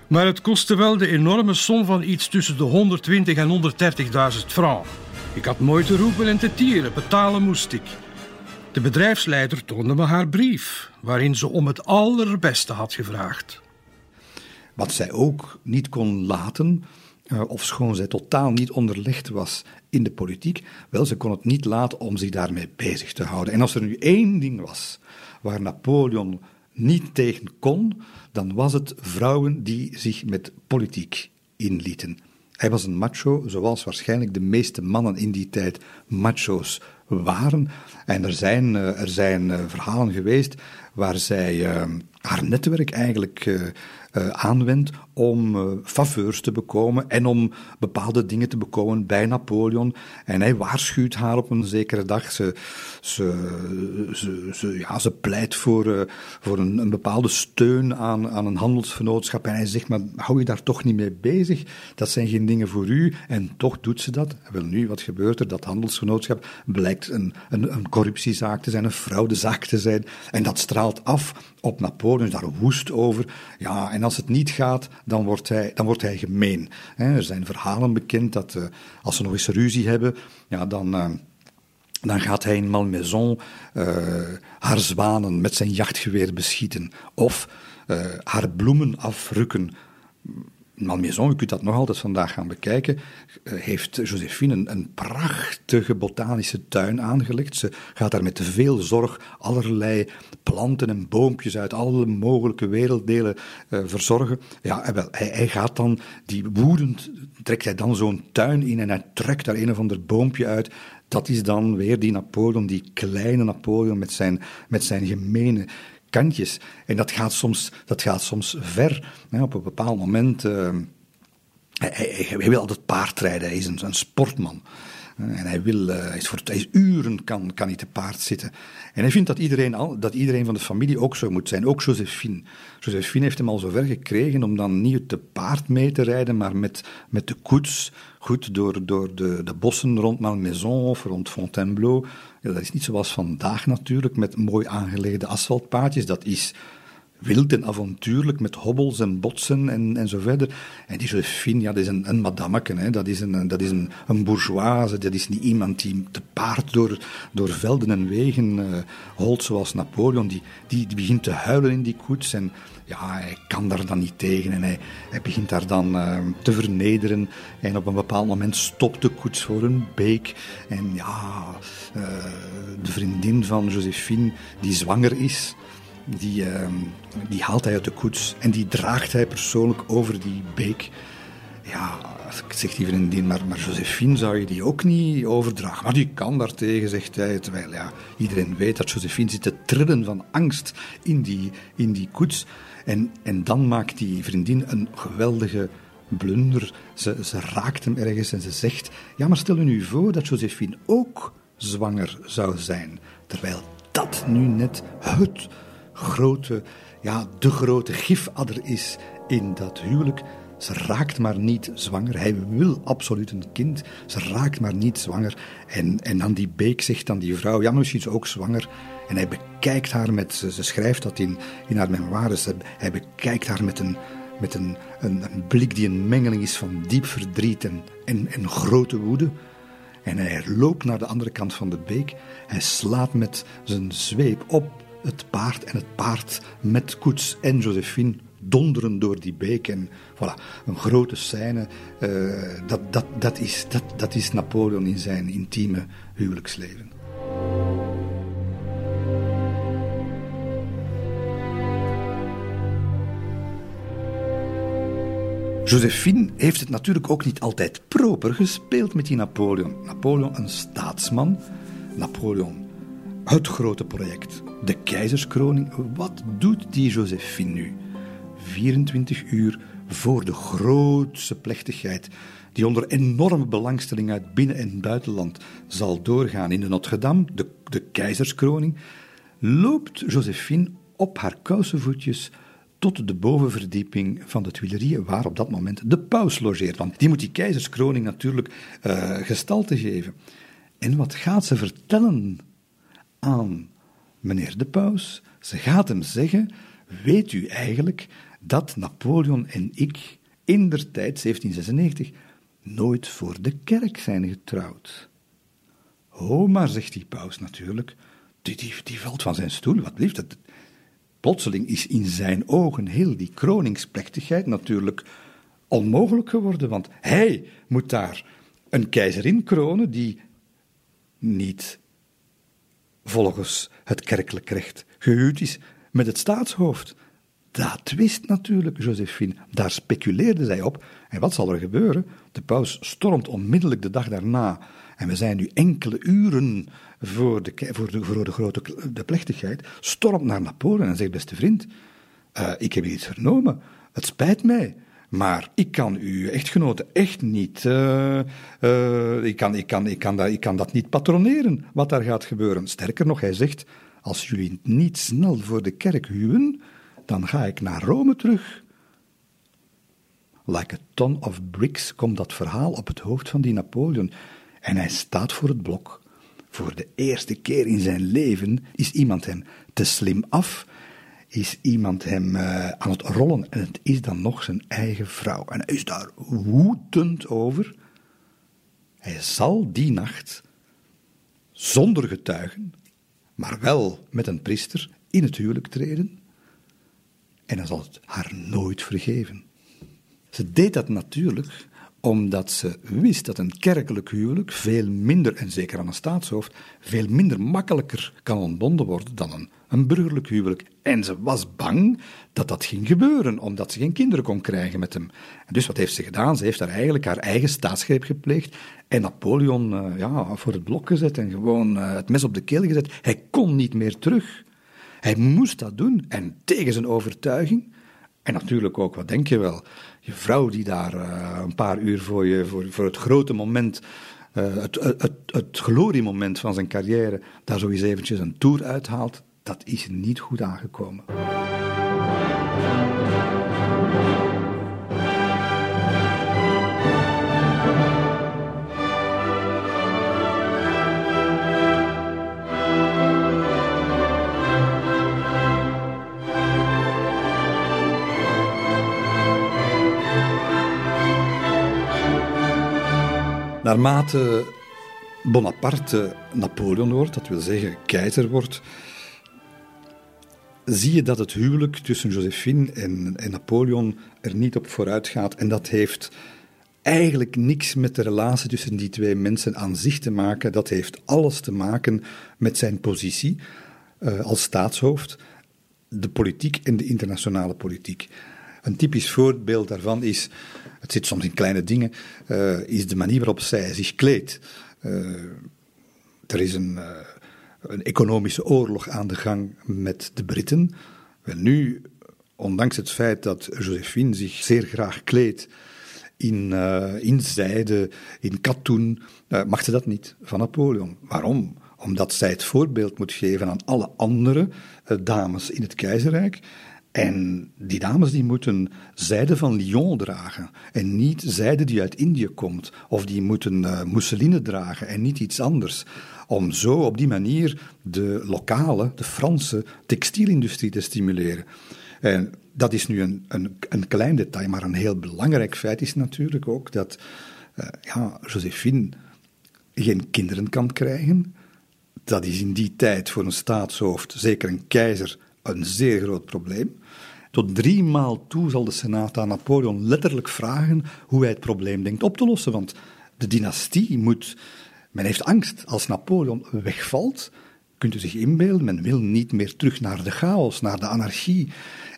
[SPEAKER 4] Maar het kostte wel de enorme som van iets tussen de 120 en 130.000 francs. Ik had mooi te roepen en te tieren, betalen moest ik. De bedrijfsleider toonde me haar brief, waarin ze om het allerbeste had gevraagd.
[SPEAKER 3] Wat zij ook niet kon laten, uh, ofschoon zij totaal niet onderlegd was in de politiek, wel, ze kon het niet laten om zich daarmee bezig te houden. En als er nu één ding was waar Napoleon niet tegen kon, dan was het vrouwen die zich met politiek inlieten. Hij was een macho, zoals waarschijnlijk de meeste mannen in die tijd macho's waren. En er zijn, eh, er zijn eh, verhalen geweest waar zij haar netwerk eigenlijk uh, aanwendt om uh, faveurs te bekomen en om bepaalde dingen te bekomen bij Napoleon. En hij waarschuwt haar op een zekere dag. Ze, ze, ze, ja, ze pleit voor, uh, voor een, een, bepaalde steun aan, aan een handelsvernootschap. En hij zegt, maar hou je daar toch niet mee bezig? Dat zijn geen dingen voor u. En toch doet ze dat. Wel nu, wat gebeurt er? Dat handelsvernootschap blijkt een, een, een corruptiezaak te zijn, een fraudezaak te zijn. En dat straalt af op Napoleon, daar woest over. Ja, als het niet gaat, dan wordt hij, dan wordt hij gemeen. Er zijn verhalen bekend dat uh, als ze nog eens ruzie hebben, ja, dan, uh, dan gaat hij in Malmaison uh, haar zwanen met zijn jachtgeweer beschieten. Of haar bloemen afrukken Malmaison, u kunt dat nog altijd vandaag gaan bekijken, eh, heeft Josephine een, prachtige botanische tuin aangelegd. Ze gaat daar met veel zorg allerlei planten en boompjes uit alle mogelijke werelddelen uh, verzorgen. Ja, wel, hij, hij, gaat dan, die woedend, trekt hij dan zo'n tuin in en hij trekt daar een of ander boompje uit. Dat is dan weer die Napoleon, die kleine Napoleon met zijn, met zijn gemene kantjes. En dat gaat soms, dat gaat soms ver. op een bepaald moment. Uh, hij, wil altijd paardrijden, hij is een, sportman. En hij, wil, uh, hij, is voor, hij is uren kan, kan hij te paard zitten. En hij vindt dat iedereen, al, dat iedereen van de familie ook zo moet zijn, ook Josephine. Josephine heeft hem al zover gekregen om dan niet te paard mee te rijden, maar met, met de koets, goed door, door de, de bossen rond Malmaison of rond Fontainebleau. Ja, dat is niet zoals vandaag natuurlijk, met mooi aangelegde asfaltpaadjes. Dat is wild en avontuurlijk met hobbels en botsen en, en zo verder. En die Josephine, ja, dat is een, een hè. dat is, een, dat is een, een bourgeoise, dat is niet iemand die te paard door, door velden en wegen uh, holt zoals Napoleon. Die, die, die begint te huilen in die koets en ja, hij kan daar dan niet tegen en hij, hij begint daar dan uh, te vernederen. En op een bepaald moment stopt de koets voor een beek. En ja, uh, de vriendin van Josephine, die zwanger is, die, uh, die haalt hij uit de koets en die draagt hij persoonlijk over die beek. Ja, zegt die vriendin, maar, maar Josephine zou je die ook niet overdragen. Maar die kan daartegen, zegt hij. Terwijl ja, iedereen weet dat Josephine zit te trillen van angst in die, in die koets. En, en dan maakt die vriendin een geweldige blunder. Ze, ze raakt hem ergens en ze zegt: Ja, maar stel je nu voor dat Josephine ook zwanger zou zijn. Terwijl dat nu net het grote, ja, de grote gifadder is in dat huwelijk. Ze raakt maar niet zwanger. Hij wil absoluut een kind. Ze raakt maar niet zwanger. En, en dan die Beek zegt dan die vrouw, ja, misschien is ook zwanger. En hij bekijkt haar met, ze, schrijft dat in, in haar memoires, hij bekijkt haar met een, met een, een, een, blik die een mengeling is van diep verdriet en, en, en grote woede. En hij loopt naar de andere kant van de beek. Hij slaat met zijn zweep op het paard en het paard met koets en Josephine donderen door die beek. En voilà, een grote scène. Uh, dat, dat, dat, is, dat, dat is Napoleon in zijn intieme huwelijksleven. Josephine heeft het natuurlijk ook niet altijd proper gespeeld met die Napoleon. Napoleon, een staatsman. Napoleon, het grote project. De keizerskroning. Wat doet die Josephine nu? 24 uur voor de grootste plechtigheid, die onder enorme belangstelling uit binnen- en buitenland zal doorgaan in de Notre-Dame, de, de keizerskroning, loopt Josephine op haar kousenvoetjes tot de bovenverdieping van de Tuileries, waar op dat moment de paus logeert. Want die moet die keizerskroning natuurlijk uh, gestalte geven. En wat gaat ze vertellen aan meneer de paus? Ze gaat hem zeggen: Weet u eigenlijk dat Napoleon en ik in der tijd, 1796, nooit voor de kerk zijn getrouwd? Oh, maar zegt die paus natuurlijk, die, die, die valt van zijn stoel, wat lief, dat, Plotseling is in zijn ogen heel die kroningsplechtigheid natuurlijk onmogelijk geworden, want hij moet daar een keizerin kronen die niet volgens het kerkelijk recht gehuwd is met het staatshoofd. Dat wist natuurlijk Josephine. Daar speculeerde zij op. En wat zal er gebeuren? De paus stormt onmiddellijk de dag daarna. En we zijn nu enkele uren voor de, voor de, grote de plechtigheid. Stormt naar Napoleon en zegt: Beste vriend, uh, ik heb iets vernomen. Het spijt mij. Maar ik kan uw echtgenote echt niet. Uh, uh, ik, kan, ik, kan, ik, kan dat, ik kan dat niet patroneren, wat daar gaat gebeuren. Sterker nog, hij zegt: Als jullie niet snel voor de kerk huwen, dan ga ik naar Rome terug. Like a ton of bricks komt dat verhaal op het hoofd van die Napoleon. En hij staat voor het blok. Voor de eerste keer in zijn leven is iemand hem te slim af is iemand hem uh, aan het rollen en het is dan nog zijn eigen vrouw. En hij is daar woedend over. Hij zal die nacht, zonder getuigen, maar wel met een priester, in het huwelijk treden. En hij zal het haar nooit vergeven. Ze deed dat natuurlijk omdat ze wist dat een kerkelijk huwelijk veel minder, en zeker aan een staatshoofd, veel minder makkelijker kan ontbonden worden dan een, een burgerlijk huwelijk. En ze was bang dat dat ging gebeuren, omdat ze geen kinderen kon krijgen met hem. Dus wat heeft ze gedaan? Ze heeft daar eigenlijk haar eigen staatsgreep gepleegd en Napoleon uh, ja, voor het blok gezet en gewoon uh, het mes op de keel gezet. Hij kon niet meer terug. Hij moest dat doen en tegen zijn overtuiging. En natuurlijk ook, wat denk je wel, je vrouw die daar uh, een paar uur voor, je, voor, voor het grote moment, uh, het, het, het, het gloriemoment van zijn carrière, daar zo eventjes een tour uithaalt, dat is niet goed aangekomen. Naarmate Bonaparte Napoleon wordt, dat wil zeggen keizer wordt, zie je dat het huwelijk tussen Josephine en, Napoleon er niet op vooruit gaat. En dat heeft eigenlijk niks met de relatie tussen die twee mensen aan zich te maken. Dat heeft alles te maken met zijn positie uh, als staatshoofd, de politiek en de internationale politiek. Een typisch voorbeeld daarvan is, het zit soms in kleine dingen, uh, is de manier waarop zij zich kleedt. Uh, er is een, uh, een, economische oorlog aan de gang met de Britten. Wel nu, ondanks het feit dat Josephine zich zeer graag kleedt in, in zijde, in katoen, mag ze dat niet van Napoleon. Waarom? Omdat zij het voorbeeld moet geven aan alle andere dames in het keizerrijk. En die dames die moeten zijde van Lyon dragen en niet zijde die uit Indië komt. Of die moeten uh, mousseline dragen en niet iets anders. Om zo op die manier de lokale, de Franse textielindustrie te stimuleren. En dat is nu een, een, een klein detail, maar een heel belangrijk feit is natuurlijk ook dat uh, ja, Josephine geen kinderen kan krijgen. Dat is in die tijd voor een staatshoofd, zeker een keizer, een zeer groot probleem. Tot drie maal toe zal de Senaat aan Napoleon letterlijk vragen hoe hij het probleem denkt op te lossen. Want de dynastie moet. Men heeft angst. Als Napoleon wegvalt, kunt u zich inbeelden, men wil niet meer terug naar de chaos, naar de anarchie.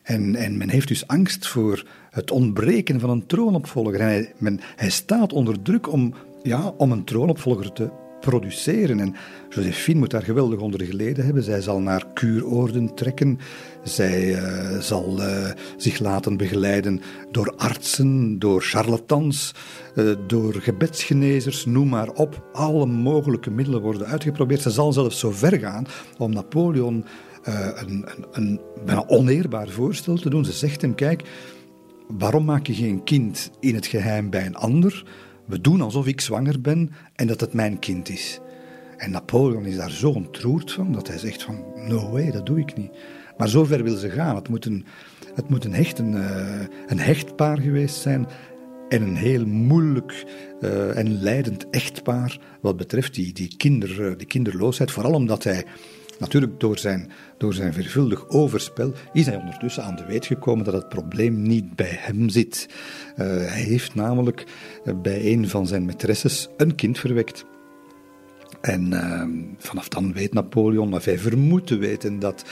[SPEAKER 3] En, en men heeft dus angst voor het ontbreken van een troonopvolger. En hij, men, hij staat onder druk om, ja, om een troonopvolger te produceren. En Josephine moet daar geweldig onder geleden hebben. Zij zal naar kuuroorden trekken. Zij uh, zal uh, zich laten begeleiden door artsen, door charlatans, uh, door gebedsgenezers, noem maar op. Alle mogelijke middelen worden uitgeprobeerd. Ze zal zelfs zo ver gaan om Napoleon een, een, een bijna oneerbaar voorstel te doen. Ze zegt hem: Kijk, waarom maak je geen kind in het geheim bij een ander? We doen alsof ik zwanger ben en dat het mijn kind is. En Napoleon is daar zo ontroerd van dat hij zegt van no way, dat doe ik niet. Maar zover wil ze gaan. Het moet een, het moet een, hecht, een, een hechtpaar geweest zijn en een heel moeilijk uh, en leidend echtpaar wat betreft die, die, kinder, uh, die kinderloosheid. Vooral omdat hij Natuurlijk, door zijn, door zijn vervuldig overspel is hij ondertussen aan de weet gekomen dat het probleem niet bij hem zit. Uh, hij heeft namelijk bij een van zijn maîtresses een kind verwekt. En uh, vanaf dan weet Napoleon, of hij vermoedt te weten, dat,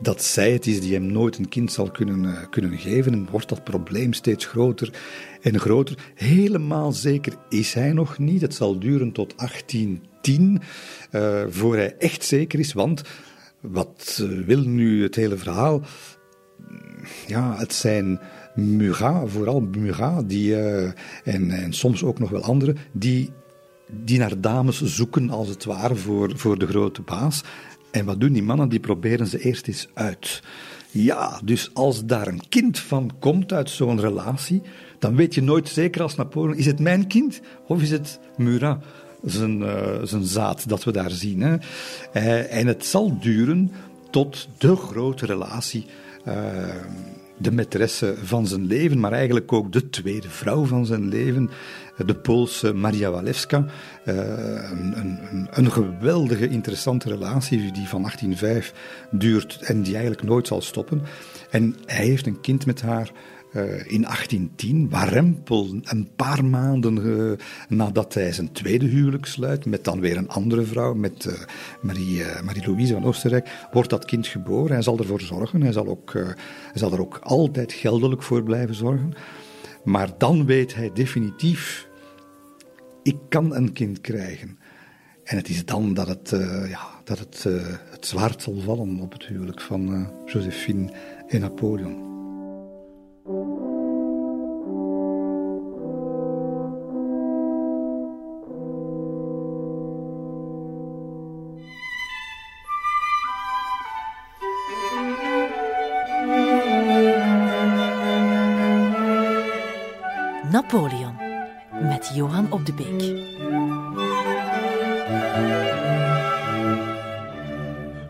[SPEAKER 3] dat zij het is die hem nooit een kind zal kunnen, uh, kunnen geven. En wordt dat probleem steeds groter en groter. Helemaal zeker is hij nog niet. Het zal duren tot 1810 uh, voor hij echt zeker is. Want wat wil nu het hele verhaal? Ja, het zijn Murat, vooral Murat, die, en, en soms ook nog wel anderen, die die naar dames zoeken, als het ware, voor, voor de grote baas. En wat doen die mannen? Die proberen ze eerst eens uit. Ja, dus als daar een kind van komt uit zo'n relatie, dan weet je nooit zeker als Napoleon, is het mijn kind of is het Murat? Zijn, uh, zijn zaad dat we daar zien. Hè? Uh, en het zal duren tot de grote relatie uh, de maîtresse van zijn leven, maar eigenlijk ook de tweede vrouw van zijn leven, de Poolse Maria Walewska. Een, een, een, geweldige, interessante relatie die van 1805 duurt en die eigenlijk nooit zal stoppen. En hij heeft een kind met haar. Uh, in 1810, warempel, een paar maanden uh, nadat hij zijn tweede huwelijk sluit, met dan weer een andere vrouw, met uh, Marie, Marie-Louise van Oostenrijk, wordt dat kind geboren. Hij zal ervoor zorgen, hij zal, ook, hij zal er ook altijd geldelijk voor blijven zorgen. Maar dan weet hij definitief, ik kan een kind krijgen. En het is dan dat het, ja, dat het, het zwaard zal vallen op het huwelijk van Josephine en. Napoleon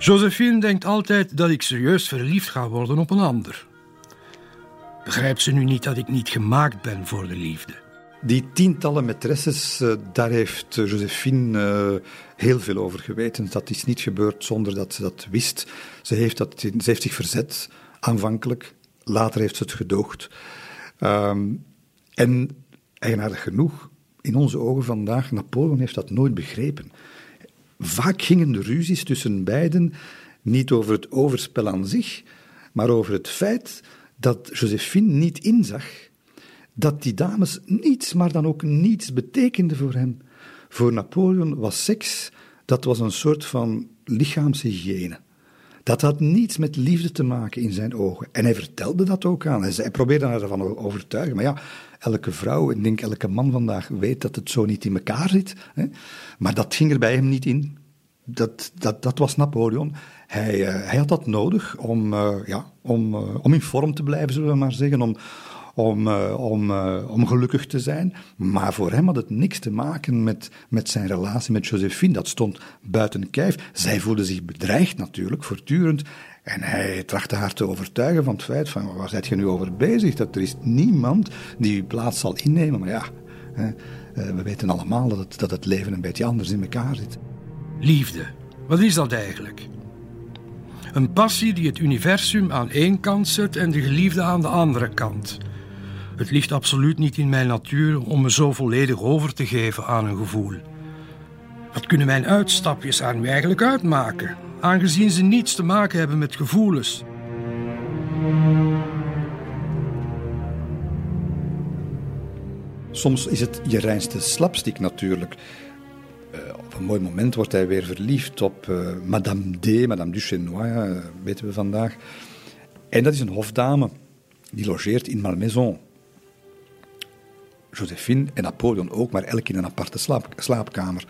[SPEAKER 4] Josephine denkt altijd dat ik serieus verliefd ga worden op een ander. Begrijpt ze nu niet dat ik niet gemaakt ben voor de liefde?
[SPEAKER 3] Die tientallen maîtresses, uh, daar heeft Josephine uh, heel veel over geweten. Dat is niet gebeurd zonder dat ze dat wist. Ze heeft, dat, ze heeft zich verzet, aanvankelijk. Later heeft ze het gedoogd. Um, en eigenaardig genoeg, in onze ogen vandaag, Napoleon heeft dat nooit begrepen. Vaak gingen de ruzies tussen beiden niet over het overspel aan zich, maar over het feit dat Josephine niet inzag dat die dames niets, maar dan ook niets betekenden voor hem. Voor Napoleon was seks, dat was een soort van lichaamshygiëne. Dat had niets met liefde te maken in zijn ogen. En hij vertelde dat ook aan. Hij probeerde haar ervan overtuigen. Maar ja, elke vrouw, en denk elke man vandaag, weet dat het zo niet in elkaar zit. Hè? Maar dat ging er bij hem niet in. Dat, dat, dat was Napoleon. Hij, uh, hij had dat nodig om, uh, ja, om, uh, om in vorm te blijven, zullen we maar zeggen. Om, om, om, om gelukkig te zijn. Maar voor hem had het niks te maken met, met zijn relatie met Josephine. Dat stond buiten kijf. Zij voelde zich bedreigd natuurlijk, voortdurend. En hij trachtte haar te overtuigen van het feit van, waar zijt je nu over bezig? Dat er is niemand die uw plaats zal innemen. Maar ja, uh, we weten allemaal dat het, dat het leven een beetje anders in elkaar zit.
[SPEAKER 4] Liefde, wat is dat eigenlijk? Een passie die het universum aan één kant zet en de geliefde aan de andere kant. Het ligt absoluut niet in mijn natuur om me zo volledig over te geven aan een gevoel. Wat kunnen mijn uitstapjes aan mij eigenlijk uitmaken, aangezien ze niets te maken hebben met gevoelens?
[SPEAKER 3] Soms is het je reinste slapstick natuurlijk. Uh, op een mooi moment wordt hij weer verliefd op uh, Madame D, Madame Duchesnois, uh, weten we vandaag. En dat is een hofdame. Die logeert in Malmaison. Josephine en Napoleon ook, maar elk in een aparte slaap, slaapkamer.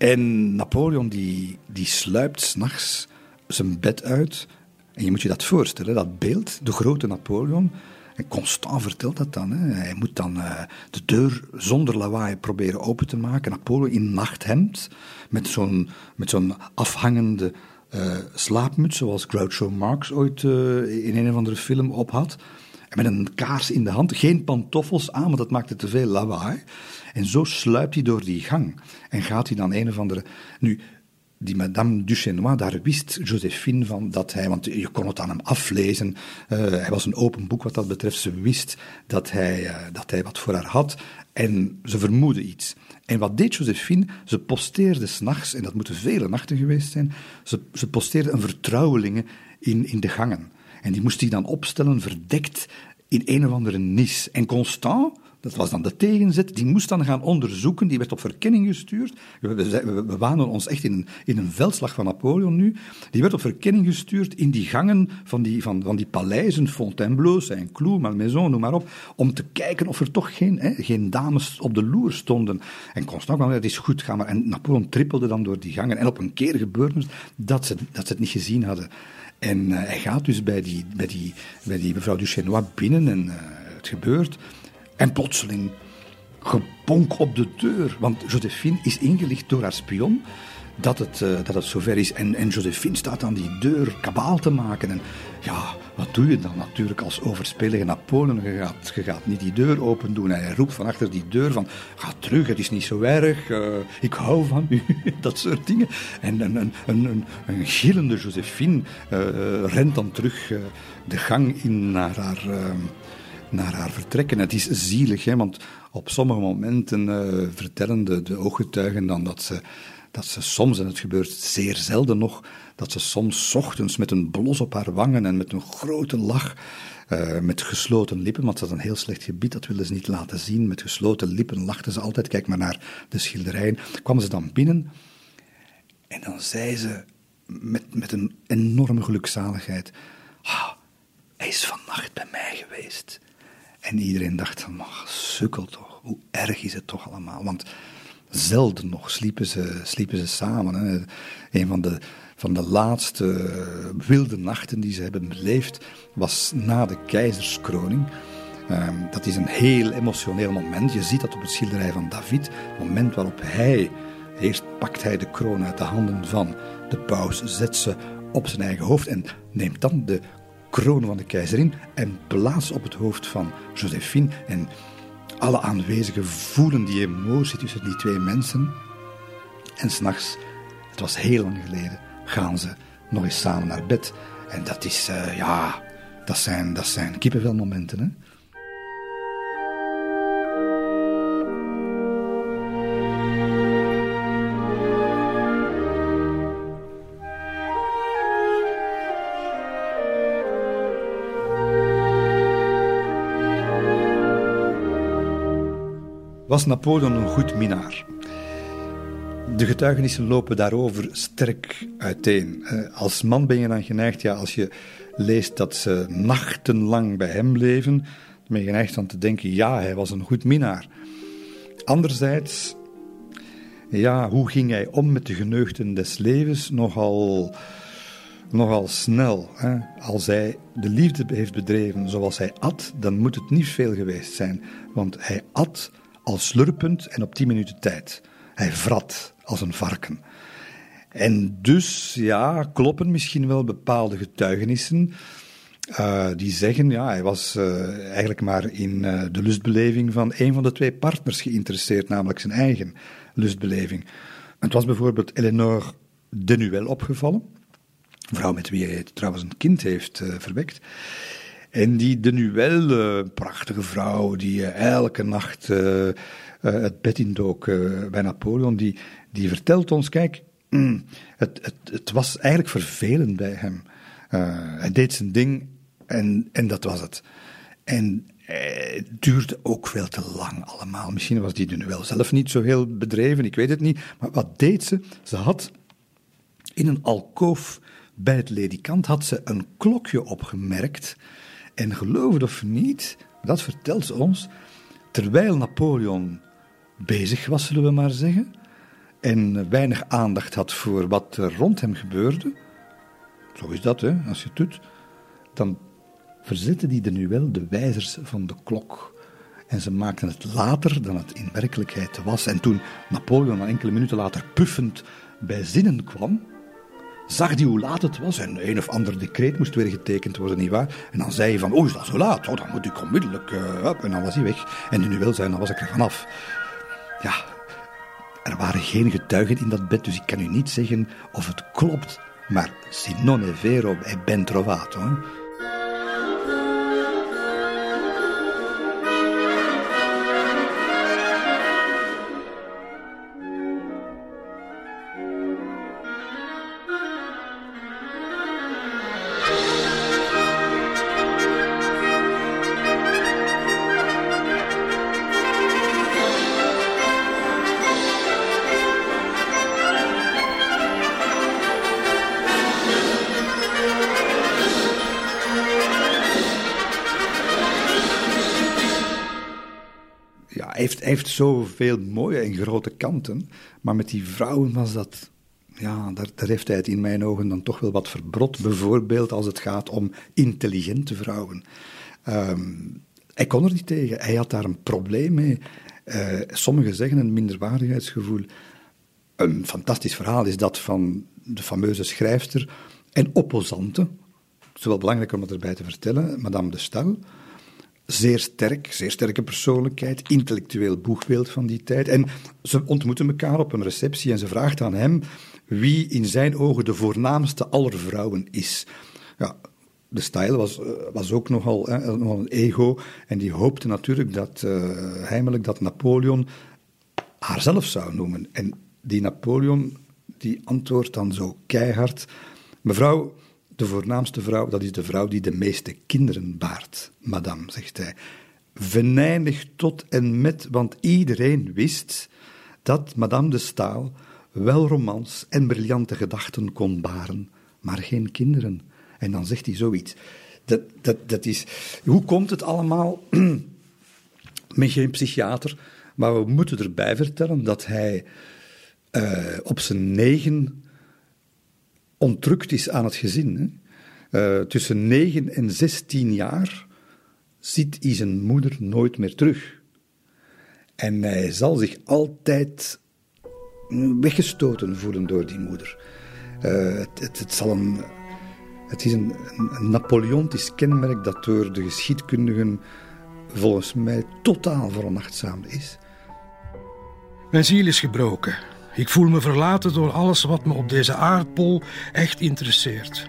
[SPEAKER 3] En Napoleon die, die sluipt s'nachts zijn bed uit. En je moet je dat voorstellen, dat beeld, de grote Napoleon. En Constant vertelt dat dan. Hè. Hij moet dan uh, de deur zonder lawaai proberen open te maken. Napoleon in nachthemd, met zo'n, met zo'n afhangende uh, slaapmuts, zoals Groucho Marx ooit uh, in een of andere film op had. En met een kaars in de hand, geen pantoffels aan, want dat maakte te veel lawaai. En zo sluipt hij door die gang en gaat hij dan een of andere. Nu, die madame Duchesnois, daar wist Josephine van dat hij, want je kon het aan hem aflezen, uh, hij was een open boek wat dat betreft, ze wist dat hij, uh, dat hij wat voor haar had en ze vermoedde iets. En wat deed Josephine? Ze posteerde s'nachts, en dat moeten vele nachten geweest zijn, ze, ze posteerde een vertrouwelinge in, in de gangen. En die moest hij dan opstellen, verdekt in een of andere nis. En Constant, dat was dan de tegenzet, die moest dan gaan onderzoeken, die werd op verkenning gestuurd. We, wanen ons echt in een, in een veldslag van Napoleon nu. Die werd op verkenning gestuurd in die gangen van die, van, van die paleizen, Fontainebleau, Saint-Cloud, Malmaison, noem maar op, om te kijken of er toch geen, hè, geen dames op de loer stonden. En Constant kwam, het is goed, ga maar. En Napoleon trippelde dan door die gangen. En op een keer gebeurde het dat ze, dat ze het niet gezien hadden. En uh, hij gaat dus bij die, die, die mevrouw Duchesnois binnen en uh, het gebeurt. En plotseling gebonk op de deur. Want Josephine is ingelicht door haar spion dat het, uh, dat het zover is. En, en Josephine staat aan die deur kabaal te maken. En ja, wat doe je dan natuurlijk als overspelige Napoleon? Je gaat, niet die deur open doen. En hij roept van achter die deur van, ga terug, het is niet zo erg. Uh, ik hou van u. dat soort dingen. En een, een, een, een gillende Josephine uh, rent dan terug de gang in naar haar naar haar vertrekken. Het is zielig, hè, want op sommige momenten uh, vertellen de, ooggetuigen dan dat ze, dat ze soms, en het gebeurt zeer zelden nog, dat ze soms ochtends met een blos op haar wangen en met een grote lach, uh, met gesloten lippen, want dat is een heel slecht gebied, dat willen ze niet laten zien, met gesloten lippen lachten ze altijd, kijk maar naar de schilderijen, kwamen ze dan binnen en dan zei ze met, met een enorme gelukzaligheid, hij is vannacht bij mij geweest. En iedereen dacht van, sukkel toch, hoe erg is het toch allemaal? Want zelden nog sliepen ze, sliepen ze samen. Hè. Een van de, van de laatste wilde nachten die ze hebben beleefd was na de keizerskroning. Um, dat is een heel emotioneel moment. Je ziet dat op het schilderij van David. Het moment waarop hij, eerst pakt hij de kroon uit de handen van de paus, zet ze op zijn eigen hoofd en neemt dan de kroon van de keizerin en plaats op het hoofd van Josephine. En alle aanwezigen voelen die emotie tussen die twee mensen. En s'nachts, het was heel lang geleden, gaan ze nog eens samen naar bed. En dat is, uh, ja, dat zijn, dat zijn kippenvelmomenten, hè. Was Napoleon een goed minnaar? De getuigenissen lopen daarover sterk uiteen. Als man ben je dan geneigd, ja, als je leest dat ze nachtenlang bij hem bleven, ben je geneigd aan te denken, ja, hij was een goed minnaar. Anderzijds, ja, hoe ging hij om met de geneugten des levens? Nogal, nogal snel. Hè? Als hij de liefde heeft bedreven zoals hij at, dan moet het niet veel geweest zijn. Want hij at al slurpend en op tien minuten tijd. Hij vrat als een varken. En dus, ja, kloppen misschien wel bepaalde getuigenissen. Uh, die zeggen, ja, hij was uh, eigenlijk maar in uh, de lustbeleving van een van de twee partners geïnteresseerd, namelijk zijn eigen lustbeleving. Het was bijvoorbeeld Eleanor Denuel opgevallen, vrouw met wie hij trouwens een kind heeft verwekt. En die de Nuel, prachtige vrouw, die uh, elke nacht uh, het bed indook bij Napoleon, die, die vertelt ons, kijk, het, het, het was eigenlijk vervelend bij hem. hij deed zijn ding en, en dat was het. En het duurde ook veel te lang allemaal. Misschien was die de Nuel zelf niet zo heel bedreven, ik weet het niet. Maar wat deed ze? Ze had in een alkoof bij het ledikant had ze een klokje opgemerkt en geloof het of niet, dat vertelt ze ons, terwijl Napoleon bezig was, zullen we maar zeggen, en weinig aandacht had voor wat er rond hem gebeurde, zo is dat, hè, als je het doet, dan verzetten die de nu wel de wijzers van de klok. En ze maakten het later dan het in werkelijkheid was. En toen Napoleon enkele minuten later puffend bij zinnen kwam, zag hij hoe laat het was en een of ander decreet moest weer getekend worden, nietwaar? En dan zei hij van, oh, is dat zo laat? Oh, dan moet ik onmiddellijk... Uh, en dan was hij weg. En nu wel zijn, dan was ik er vanaf. Ja, Er waren geen getuigen in dat bed, dus ik kan u niet zeggen of het klopt. Maar si non è vero, è ben trovato. Heeft, zoveel mooie en grote kanten. Maar met die vrouwen was dat. Ja, daar, heeft hij het in mijn ogen dan toch wel wat verbrot. Bijvoorbeeld als het gaat om intelligente vrouwen. Ehm, hij kon er niet tegen. Hij had daar een probleem mee. Uh, sommigen zeggen een minderwaardigheidsgevoel. Een fantastisch verhaal is dat van de fameuze schrijfster en opposante. Het is wel belangrijk om het erbij te vertellen, Madame de Stael zeer sterk, zeer sterke persoonlijkheid, intellectueel boegbeeld van die tijd. En ze ontmoeten elkaar op een receptie en ze vraagt aan hem wie in zijn ogen de voornaamste aller vrouwen is. Ja, de stijl was, eh, was ook nogal, hè, nogal een ego en die hoopte natuurlijk dat, uh, heimelijk dat Napoleon haarzelf zou noemen. En die Napoleon die antwoordt dan zo keihard: Mevrouw, de voornaamste vrouw, dat is de vrouw die de meeste kinderen baart, madame, zegt hij. Venijnig tot en met, want iedereen wist dat madame de Staal wel romans en briljante gedachten kon baren, maar geen kinderen. En dan zegt hij zoiets. Dat, dat, dat is, hoe komt het allemaal? met geen psychiater, maar we moeten erbij vertellen dat hij uh, op zijn negen ontrukt is aan het gezin. Hè? Uh, tussen 9 en 16 jaar ziet hij zijn moeder nooit meer terug. En hij zal zich altijd weggestoten voelen door die moeder. Het, het, het, zal een, het is een, een Napoleontisch kenmerk dat door de geschiedkundigen volgens mij totaal veronachtzaamd is.
[SPEAKER 4] Mijn ziel is gebroken. Ik voel me verlaten door alles wat me op deze aardbol echt interesseert.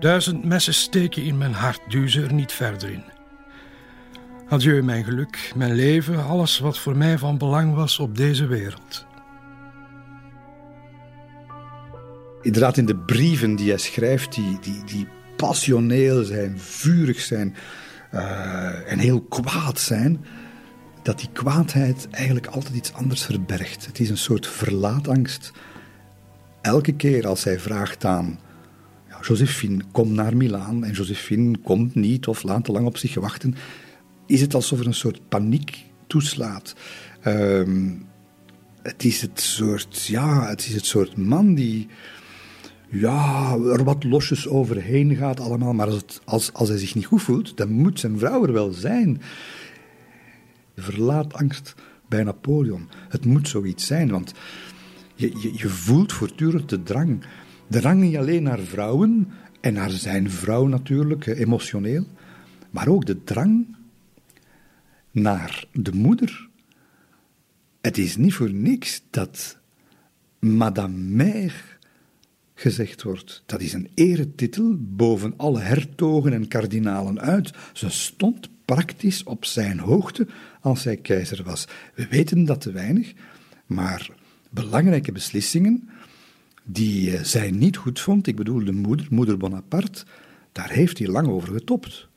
[SPEAKER 4] Duizend messen steken in mijn hart, duwen er niet verder in. Adieu, mijn geluk, mijn leven, alles wat voor mij van belang was op deze wereld.
[SPEAKER 3] Inderdaad, in de brieven die hij schrijft, die, die, die passioneel zijn, vurig zijn uh, en heel kwaad zijn, dat die kwaadheid eigenlijk altijd iets anders verbergt. Het is een soort verlaatangst. Elke keer als hij vraagt aan ja, Josephine, kom naar Milaan en Josephine komt niet of laat te lang op zich wachten, is het alsof er een soort paniek toeslaat. Um, het is het soort, ja, het is het soort man die ja, er wat losjes overheen gaat allemaal, maar als, het, als, als hij zich niet goed voelt, dan moet zijn vrouw er wel zijn. Verlaatangst bij Napoleon. Het moet zoiets zijn, want je, je, je voelt voortdurend de drang. De drang niet alleen naar vrouwen en naar zijn vrouw natuurlijk, emotioneel, maar ook de drang naar de moeder. Het is niet voor niks dat Madame Mère gezegd wordt. Dat is een eretitel boven alle hertogen en kardinalen uit. Ze stond praktisch op zijn hoogte als hij keizer was. We weten dat te weinig, maar belangrijke beslissingen die eh, zij niet goed vond, ik bedoel de moeder, moeder Bonaparte, daar heeft hij lang over getopt.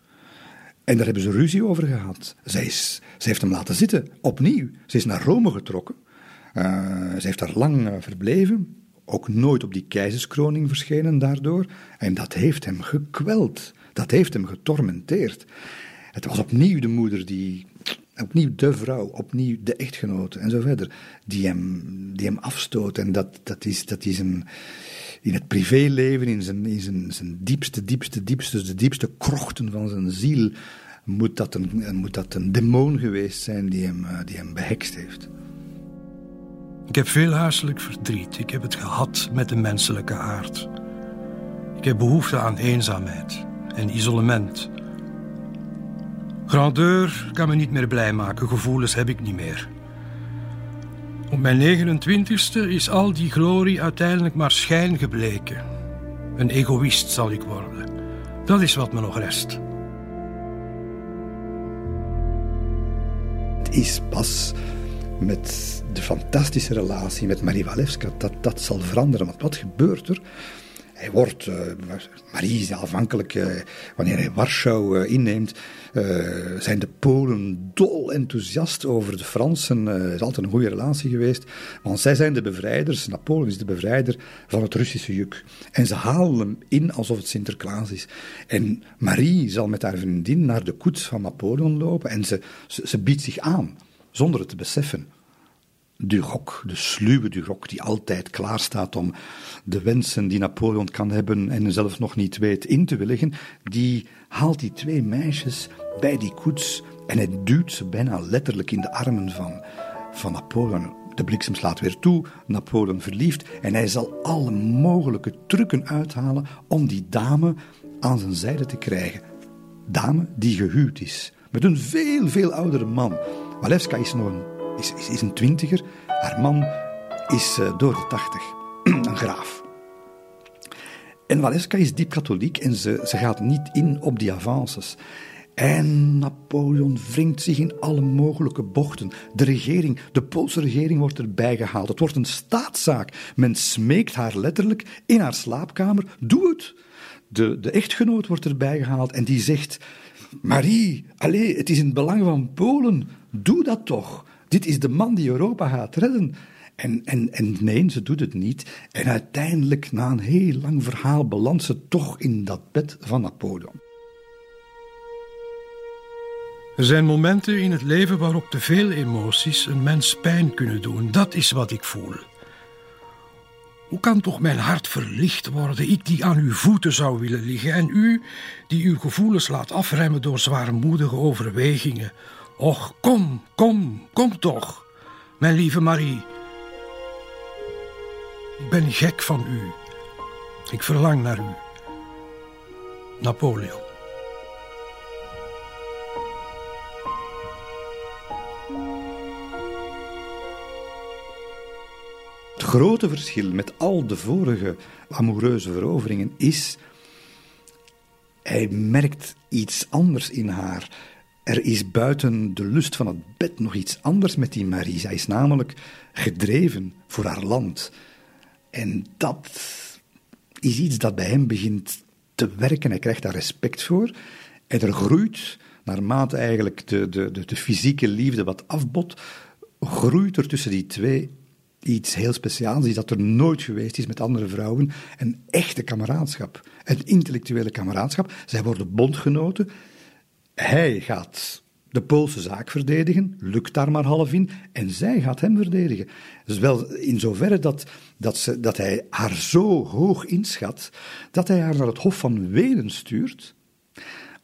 [SPEAKER 3] En daar hebben ze ruzie over gehad. Zij, is, zij heeft hem laten zitten, opnieuw. Ze is naar Rome getrokken. Uh, ze heeft daar lang uh, verbleven. Ook nooit op die keizerskroning verschenen daardoor. En dat heeft hem gekweld. Dat heeft hem getormenteerd. Het was opnieuw de moeder die, opnieuw de vrouw, opnieuw de echtgenote en zo verder, die hem, die hem afstoot. En dat, dat, is, dat is een, in het privéleven, in, zijn, in zijn, zijn diepste, diepste, diepste, de diepste krochten van zijn ziel, moet dat een, moet dat een demon geweest zijn die hem, die hem behekst heeft.
[SPEAKER 4] Ik heb veel huiselijk verdriet. Ik heb het gehad met de menselijke aard. Ik heb behoefte aan eenzaamheid en isolement. Grandeur kan me niet meer blij maken, gevoelens heb ik niet meer. Op mijn 29ste is al die glorie uiteindelijk maar schijn gebleken. Een egoïst zal ik worden. Dat is wat me nog rest.
[SPEAKER 3] Het is pas met de fantastische relatie met Marie Walewska dat dat zal veranderen. Want wat gebeurt er? Hij wordt, uh, Marie is afhankelijk, uh, wanneer hij Warschau uh, inneemt, zijn de Polen dol enthousiast over de Fransen. Het is altijd een goede relatie geweest, want zij zijn de bevrijders, Napoleon is de bevrijder van het Russische juk. En ze halen hem in alsof het Sinterklaas is. En Marie zal met haar vriendin naar de koets van Napoleon lopen en ze, ze, ze biedt zich aan, zonder het te beseffen. Duroc, de sluwe Duroc, die altijd klaar staat om de wensen die Napoleon kan hebben en zelf nog niet weet in te willigen, die haalt die twee meisjes bij die koets en hij duwt ze bijna letterlijk in de armen van, van Napoleon. De bliksem slaat weer toe, Napoleon verliefd en hij zal alle mogelijke trucken uithalen om die dame aan zijn zijde te krijgen. Dame die gehuwd is, met een veel, veel oudere man. Walewska is nog een is, is, een twintiger. Haar man is uh, door de tachtig. een graaf. En Waleska is diep katholiek en ze, ze gaat niet in op die avances. En Napoleon wringt zich in alle mogelijke bochten. De regering, de Poolse regering wordt erbij gehaald. Het wordt een staatszaak. Men smeekt haar letterlijk in haar slaapkamer. Doe het! De, de echtgenoot wordt erbij gehaald en die zegt... Marie, allez, het is in het belang van Polen. Doe dat toch. Dit is de man die Europa gaat redden. En, en, en nee, ze doet het niet. En uiteindelijk, na een heel lang verhaal, belandt ze toch in dat bed van Napoleon.
[SPEAKER 4] Er zijn momenten in het leven waarop te veel emoties een mens pijn kunnen doen. Dat is wat ik voel. Hoe kan toch mijn hart verlicht worden, ik die aan uw voeten zou willen liggen, en u die uw gevoelens laat afremmen door zwaarmoedige overwegingen Och, kom, kom, kom toch, mijn lieve Marie. Ik ben gek van u. Ik verlang naar u. Napoleon.
[SPEAKER 3] Het grote verschil met al de vorige amoureuze veroveringen is. Hij merkt iets anders in haar. Er is buiten de lust van het bed nog iets anders met die Marie. Zij is namelijk gedreven voor haar land. En dat is iets dat bij hem begint te werken. Hij krijgt daar respect voor. En er groeit, naarmate eigenlijk de, de, de, fysieke liefde wat afbot, groeit er tussen die twee iets heel speciaals, iets dat er nooit geweest is met andere vrouwen. Een echte kameraadschap, een intellectuele kameraadschap. Zij worden bondgenoten. Hij gaat de Poolse zaak verdedigen, lukt daar maar half in, en zij gaat hem verdedigen. Dus wel in zoverre dat, dat, ze, dat hij haar zo hoog inschat, dat hij haar naar het Hof van Wenen stuurt,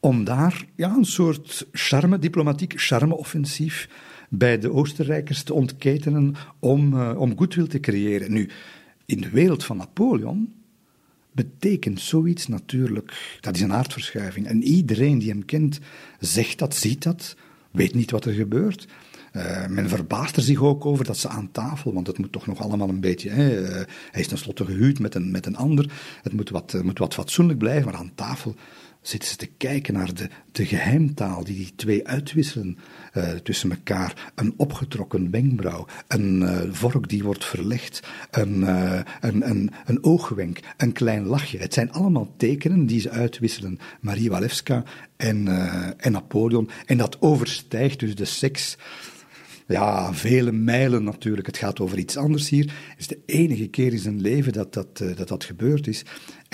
[SPEAKER 3] om daar ja, een soort charme, diplomatiek charme-offensief bij de Oostenrijkers te ontketenen om, uh, om goodwill te creëren. Nu, in de wereld van Napoleon betekent zoiets natuurlijk, dat is een aardverschuiving. En iedereen die hem kent zegt dat, ziet dat, weet niet wat er gebeurt. Uh, men verbaast er zich ook over dat ze aan tafel, want het moet toch nog allemaal een beetje. Hè, uh, hij is tenslotte gehuwd met een, met een ander. Het moet wat, moet wat fatsoenlijk blijven, maar aan tafel zitten ze te kijken naar de, de geheimtaal die die twee uitwisselen uh, tussen elkaar. Een opgetrokken wenkbrauw, een uh, vork die wordt verlegd, een, uh, een, een, een oogwenk, een klein lachje. Het zijn allemaal tekenen die ze uitwisselen. Marie Walewska en, en Napoleon. En dat overstijgt dus de seks ja, vele mijlen natuurlijk. Het gaat over iets anders hier. Het is de enige keer in zijn leven dat dat, dat, dat gebeurd is.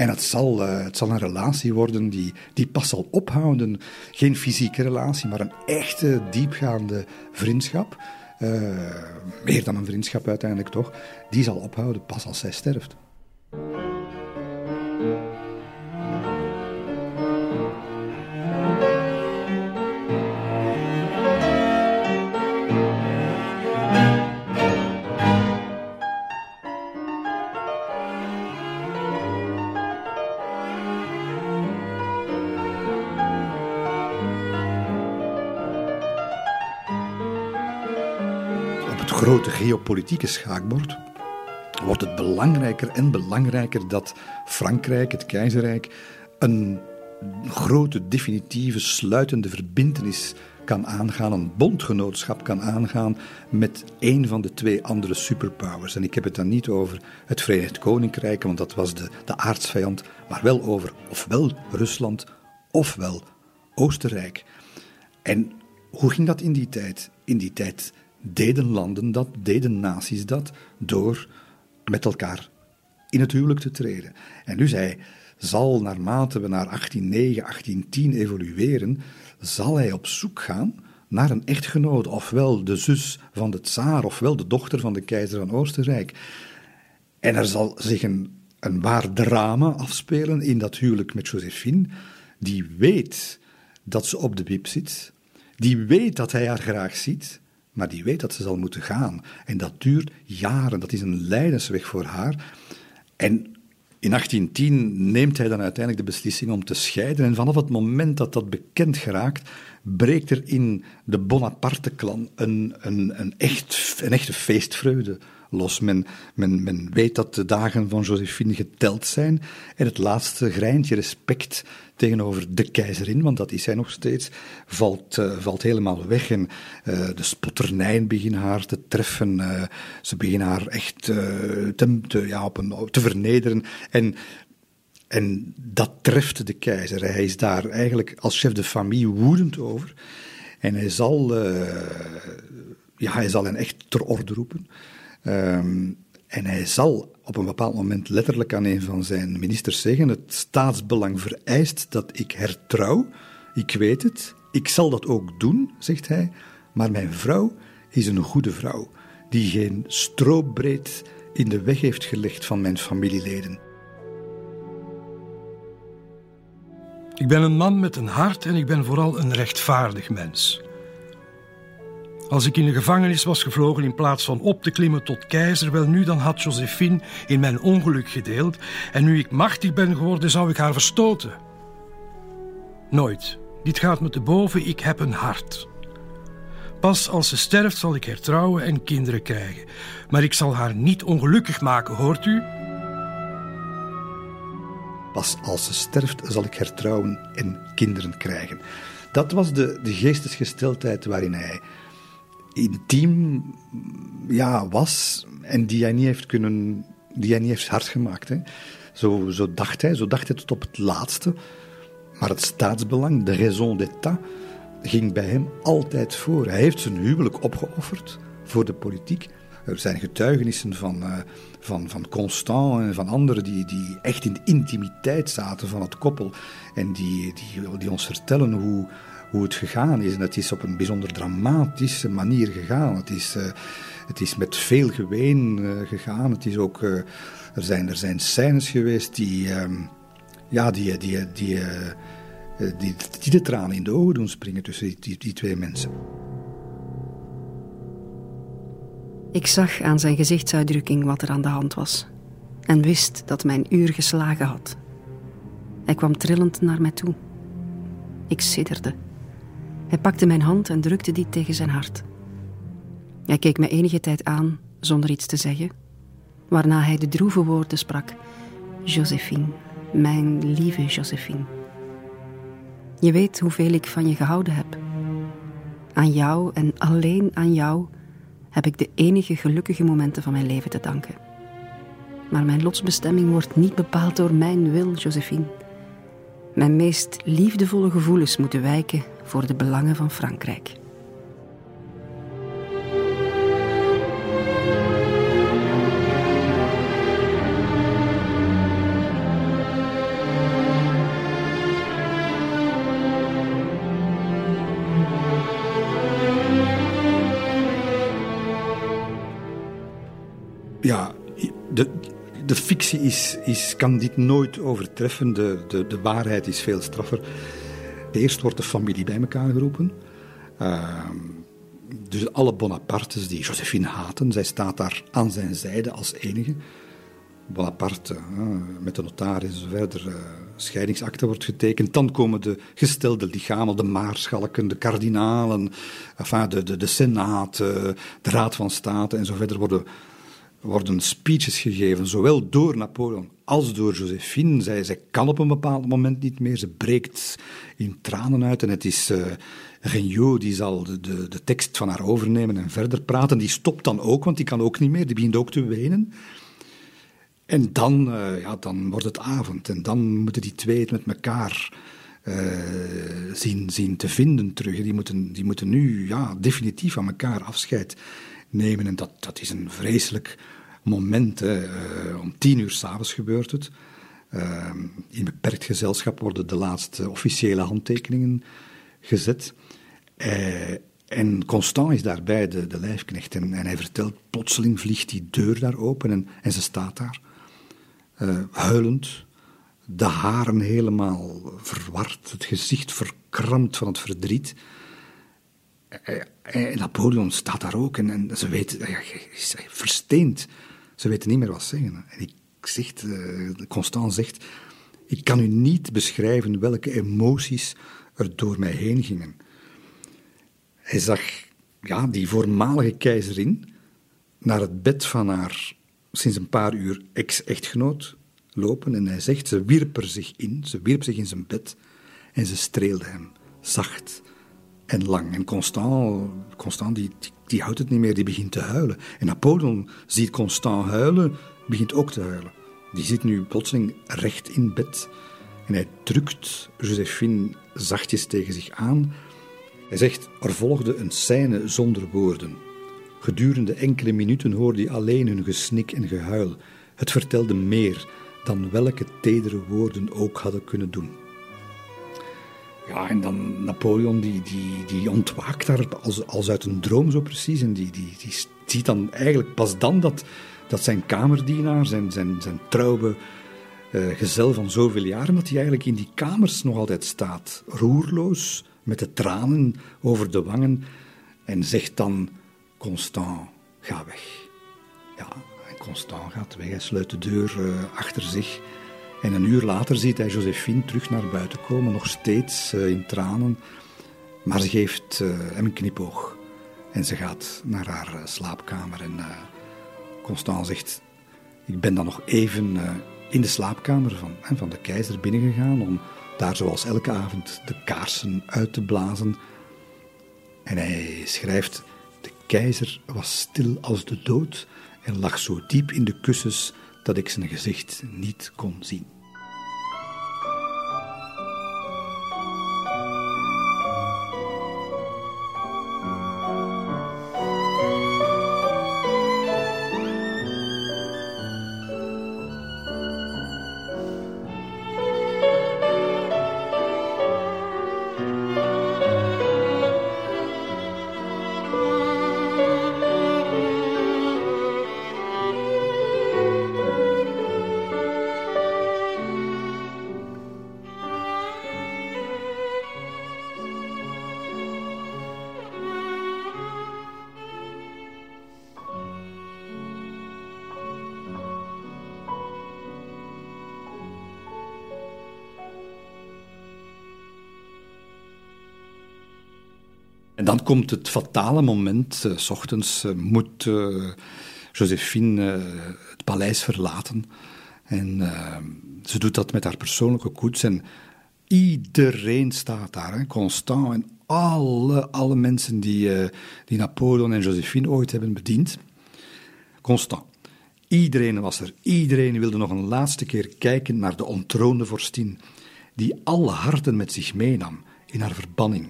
[SPEAKER 3] En het zal, uh, het zal een relatie worden die, die pas zal ophouden. Geen fysieke relatie, maar een echte, diepgaande vriendschap. Uh, meer dan een vriendschap uiteindelijk toch. Die zal ophouden pas als zij sterft. Grote geopolitieke schaakbord wordt het belangrijker en belangrijker dat Frankrijk, het keizerrijk, een grote, definitieve, sluitende verbindenis kan aangaan, een bondgenootschap kan aangaan met een van de twee andere superpowers. En ik heb het dan niet over het Verenigd Koninkrijk, want dat was de, de aardsvijand, maar wel over ofwel Rusland ofwel Oostenrijk. En hoe ging dat in die tijd? In die tijd deden landen dat, deden naties dat, door met elkaar in het huwelijk te treden. En dus hij zal, naarmate we naar 1809, 1810 evolueren, zal hij op zoek gaan naar een echtgenoot, ofwel de zus van de tsaar, ofwel de dochter van de keizer van Oostenrijk. En er zal zich een, een waar drama afspelen in dat huwelijk met Josephine, die weet dat ze op de wip zit, die weet dat hij haar graag ziet, maar die weet dat ze zal moeten gaan. En dat duurt jaren, dat is een lijdensweg voor haar. En in 1810 neemt hij dan uiteindelijk de beslissing om te scheiden. En vanaf het moment dat dat bekend geraakt, breekt er in de Bonaparte-klan een, een, een, echt, een echte feestvreugde los. Men, men, men weet dat de dagen van Josephine geteld zijn. En het laatste greintje respect tegenover de keizerin, want dat is zij nog steeds, valt, uh, valt helemaal weg. En uh, de spotternijen beginnen haar te treffen. Uh, ze beginnen haar echt te, te, ja, op een, te vernederen. En en dat treft de keizer. Hij is daar eigenlijk als chef de familie woedend over. En hij zal, ja, hij zal hen echt ter orde roepen. Um, en hij zal op een bepaald moment letterlijk aan een van zijn ministers zeggen: Het staatsbelang vereist dat ik hertrouw. Ik weet het. Ik zal dat ook doen, zegt hij. Maar mijn vrouw is een goede vrouw, die geen stroopbreed in de weg heeft gelegd van mijn familieleden.
[SPEAKER 4] Ik ben een man met een hart en ik ben vooral een rechtvaardig mens. Als ik in de gevangenis was gevlogen in plaats van op te klimmen tot keizer, wel nu dan had Josephine in mijn ongeluk gedeeld en nu ik machtig ben geworden, zou ik haar verstoten. Nooit. Dit gaat me te boven, ik heb een hart. Pas als ze sterft zal ik hertrouwen en kinderen krijgen. Maar ik zal haar niet ongelukkig maken, hoort u?
[SPEAKER 3] Pas als ze sterft zal ik hertrouwen en kinderen krijgen. Dat was de, de geestesgesteldheid waarin hij intiem ja, was en die hij niet heeft kunnen, die hij niet heeft hard gemaakt. Hè. Zo, zo dacht hij, zo dacht hij tot op het laatste. Maar het staatsbelang, de raison d'état, ging bij hem altijd voor. Hij heeft zijn huwelijk opgeofferd voor de politiek. Er zijn getuigenissen van, uh, van, van Constant en van anderen die, die echt in de intimiteit zaten van het koppel. En die, die, die ons vertellen hoe, hoe het gegaan is. En het is op een bijzonder dramatische manier gegaan. Het is, uh, het is met veel geween uh, gegaan. Het is ook, uh, er, zijn, er zijn scènes geweest die, um, ja, die, die, die, die, die, de tranen in de ogen doen springen tussen die, die, die twee mensen.
[SPEAKER 6] Ik zag aan zijn gezichtsuitdrukking wat er aan de hand was en wist dat mijn uur geslagen had. Hij kwam trillend naar mij toe. Ik sidderde. Hij pakte mijn hand en drukte die tegen zijn hart. Hij keek me enige tijd aan zonder iets te zeggen, waarna hij de droeve woorden sprak: Josephine, mijn lieve Josephine. Je weet hoeveel ik van je gehouden heb. Aan jou en alleen aan jou heb ik de enige gelukkige momenten van mijn leven te danken. Maar mijn lotsbestemming wordt niet bepaald door mijn wil, Josephine. Mijn meest liefdevolle gevoelens moeten wijken voor de belangen van Frankrijk.
[SPEAKER 3] Ja, de, de fictie is, is, kan dit nooit overtreffen. De, de, de waarheid is veel straffer. Eerst wordt de familie bij elkaar geroepen. Uh, dus alle Bonapartes die Josephine haten, zij staat daar aan zijn zijde als enige. Bonaparte, met de notaris verder, uh, scheidingsakte wordt getekend. Dan komen de gestelde lichamen, de maarschalken, de kardinalen, enfin, de, de, de senaat, de raad van state en zo verder worden, worden speeches gegeven, zowel door Napoleon als door Josephine. Zij, zij kan op een bepaald moment niet meer, ze breekt in tranen uit en het is... Uh, die zal de, de, de, tekst van haar overnemen en verder praten. Die stopt dan ook, want die kan ook niet meer. Die begint ook te wenen. En dan, uh, ja, dan wordt het avond. En dan moeten die twee het met elkaar uh, zien, te vinden terug. Die moeten, die moeten nu ja, definitief van elkaar afscheid nemen. En dat, dat is een vreselijk moment. Uh, om tien uur s'avonds gebeurt het. in beperkt gezelschap worden de laatste officiële handtekeningen gezet. en Constant is daarbij de, de lijfknecht. En, hij vertelt, plotseling vliegt die deur daar open en, en ze staat daar uh, huilend, de haren helemaal verward, het gezicht verkrampt van het verdriet. Eh, eh, Napoleon staat daar ook en, en ze weet, ja, versteend. Ze weten niet meer wat zeggen. En ik zeg, Constant zegt, ik kan u niet beschrijven welke emoties er door mij heen gingen. Hij zag ja, die voormalige keizerin naar het bed van haar sinds een paar uur ex-echtgenoot lopen en hij zegt, ze wierp er zich in, ze wierp zich in zijn bed en ze streelde hem, zacht en lang. En Constant, Constant die, die, houdt het niet meer, die begint te huilen. En Napoleon ziet Constant huilen, begint ook te huilen. Die zit nu plotseling recht in bed en hij drukt Josephine zachtjes tegen zich aan. Hij zegt, er volgde een scène zonder woorden. Gedurende enkele minuten hoorde hij alleen hun gesnik en gehuil. Het vertelde meer dan welke tedere woorden ook hadden kunnen doen. Ja, en dan Napoleon, die, die, die ontwaakt daar als, als uit een droom zo precies. En die, die, die ziet dan eigenlijk pas dan dat, dat zijn kamerdienaar, zijn, zijn, zijn trouwe uh, gezel van zoveel jaren, dat hij eigenlijk in die kamers nog altijd staat. Roerloos, met de tranen over de wangen. En zegt dan Constant, ga weg. Ja, en Constant gaat weg. Hij sluit de deur uh, achter zich. En een uur later ziet hij Josephine terug naar buiten komen, nog steeds uh, in tranen. Maar ze geeft uh, hem een knipoog. En ze gaat naar haar slaapkamer. En Constant zegt: Ik ben dan nog even in de slaapkamer van, van de keizer binnengegaan. om daar zoals elke avond de kaarsen uit te blazen. En hij schrijft keizer was stil als de dood en lag zo diep in de kussens dat ik zijn gezicht niet kon zien. En dan komt het fatale moment. Uh, s ochtends uh, moet uh, Josephine het paleis verlaten. En ze doet dat met haar persoonlijke koets. En iedereen staat daar, Constant en alle, alle mensen die, die Napoleon en Josephine ooit hebben bediend. Constant. Iedereen was er. Iedereen wilde nog een laatste keer kijken naar de ontroonde vorstin, die alle harten met zich meenam in haar verbanning.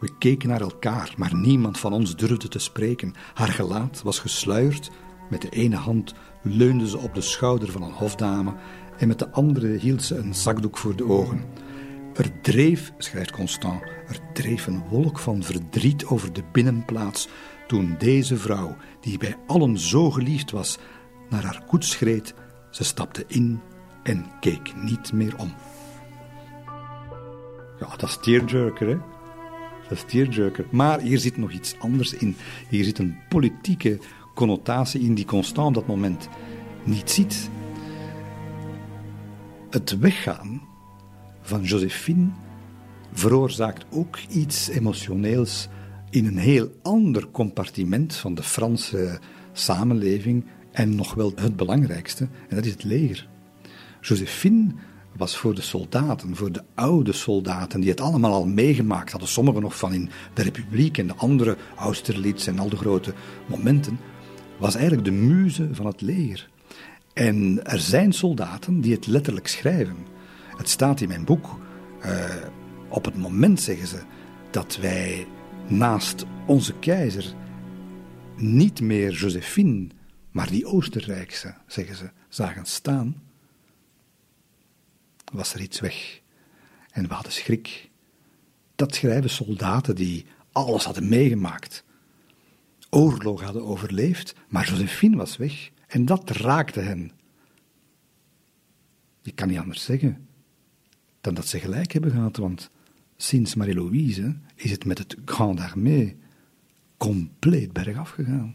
[SPEAKER 3] We keken naar elkaar, maar niemand van ons durfde te spreken. Haar gelaat was gesluierd. Met de ene hand leunde ze op de schouder van een hofdame en met de andere hield ze een zakdoek voor de ogen. Er dreef, schrijft Constant, er dreef een wolk van verdriet over de binnenplaats toen deze vrouw, die bij allen zo geliefd was, naar haar koets schreed. Ze stapte in en keek niet meer om. Ja, dat is tearjerker, hè? Dat is tearjerker. Maar hier zit nog iets anders in. Hier zit een politieke connotatie in die Constant op dat moment niet ziet. het weggaan van Josephine veroorzaakt ook iets emotioneels in een heel ander compartiment van de Franse samenleving en nog wel het belangrijkste, en dat is het leger. Josephine was voor de soldaten, voor de oude soldaten, die het allemaal al meegemaakt hadden, sommigen nog van in de Republiek en de andere, Austerlitz en al de grote momenten, was eigenlijk de muze van het leger. En er zijn soldaten die het letterlijk schrijven. Het staat in mijn boek. Uh, op het moment, zeggen ze, dat wij naast onze keizer niet meer Josephine, maar die Oostenrijkse, zeggen ze, zagen staan, was er iets weg. En we hadden schrik. Dat schrijven soldaten die alles hadden meegemaakt, oorlog hadden overleefd, maar Josephine was weg en dat raakte hen. Je kan niet anders zeggen dan dat ze gelijk hebben gehad, want sinds Marie-Louise is het met het Grand Armée compleet bergaf gegaan.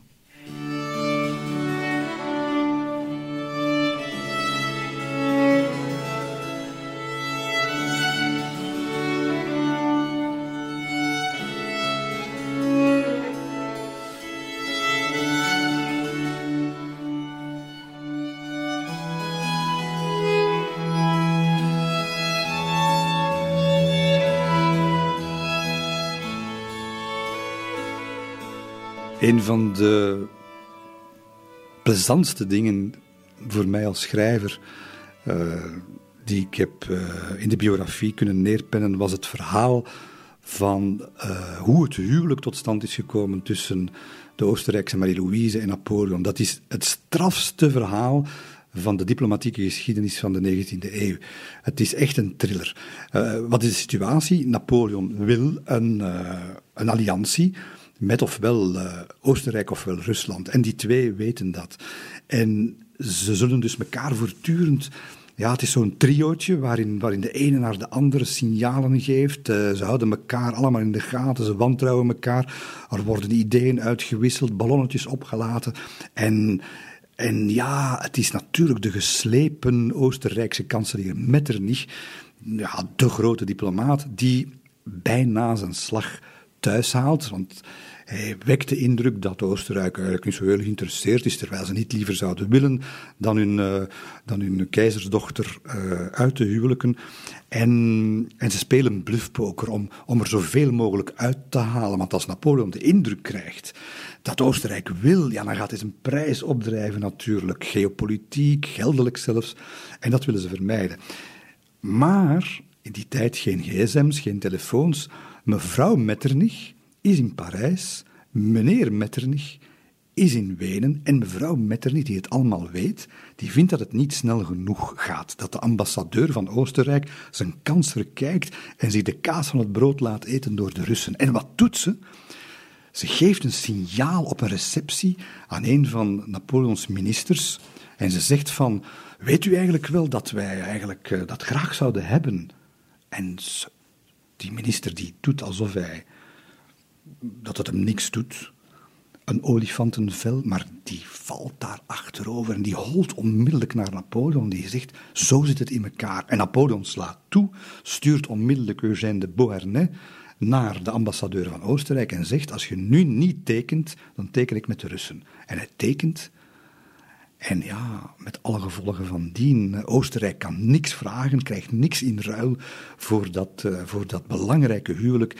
[SPEAKER 3] Een van de plezantste dingen voor mij als schrijver, uh, die ik heb uh, in de biografie kunnen neerpennen, was het verhaal van uh, hoe het huwelijk tot stand is gekomen tussen de Oostenrijkse Marie-Louise en Napoleon. Dat is het strafste verhaal van de diplomatieke geschiedenis van de 19e eeuw. Het is echt een thriller. wat is de situatie? Napoleon wil een, een alliantie met ofwel uh, Oostenrijk ofwel Rusland. En die twee weten dat. En ze zullen dus elkaar voortdurend. Ja, het is zo'n triootje waarin, waarin de ene naar de andere signalen geeft. Uh, ze houden elkaar allemaal in de gaten, ze wantrouwen elkaar. Er worden ideeën uitgewisseld, ballonnetjes opgelaten. En, en ja, het is natuurlijk de geslepen Oostenrijkse kanselier Metternich, ja, de grote diplomaat, die bijna zijn slag thuis haalt. Want hij wekt de indruk dat Oostenrijk eigenlijk niet zo heel geïnteresseerd is, terwijl ze niet liever zouden willen dan hun, uh, dan hun keizersdochter uh, uit te huwelijken. En, en ze spelen bluffpoker om, om er zoveel mogelijk uit te halen. Want als Napoleon de indruk krijgt dat Oostenrijk wil, ja, dan gaat hij zijn prijs opdrijven natuurlijk. Geopolitiek, geldelijk zelfs. En dat willen ze vermijden. Maar in die tijd geen gsm's, geen telefoons. Mevrouw Metternich is in Parijs, meneer Metternich is in Wenen en mevrouw Metternich, die het allemaal weet, die vindt dat het niet snel genoeg gaat. Dat de ambassadeur van Oostenrijk zijn kans verkijkt en zich de kaas van het brood laat eten door de Russen. En wat doet ze? Ze geeft een signaal op een receptie aan een van Napoleons ministers en ze zegt van, weet u eigenlijk wel dat wij eigenlijk uh, dat graag zouden hebben? En die minister die doet alsof hij dat het hem niks doet. Een olifantenvel, maar die valt daar achterover en die holt onmiddellijk naar Napoleon. Die zegt: Zo zit het in elkaar. En Napoleon slaat toe, stuurt onmiddellijk Eugène de Beauharnais naar de ambassadeur van Oostenrijk en zegt: Als je nu niet tekent, dan teken ik met de Russen. En hij tekent. En ja, met alle gevolgen van dien. Oostenrijk kan niks vragen, krijgt niks in ruil voor dat, uh, voor dat belangrijke huwelijk.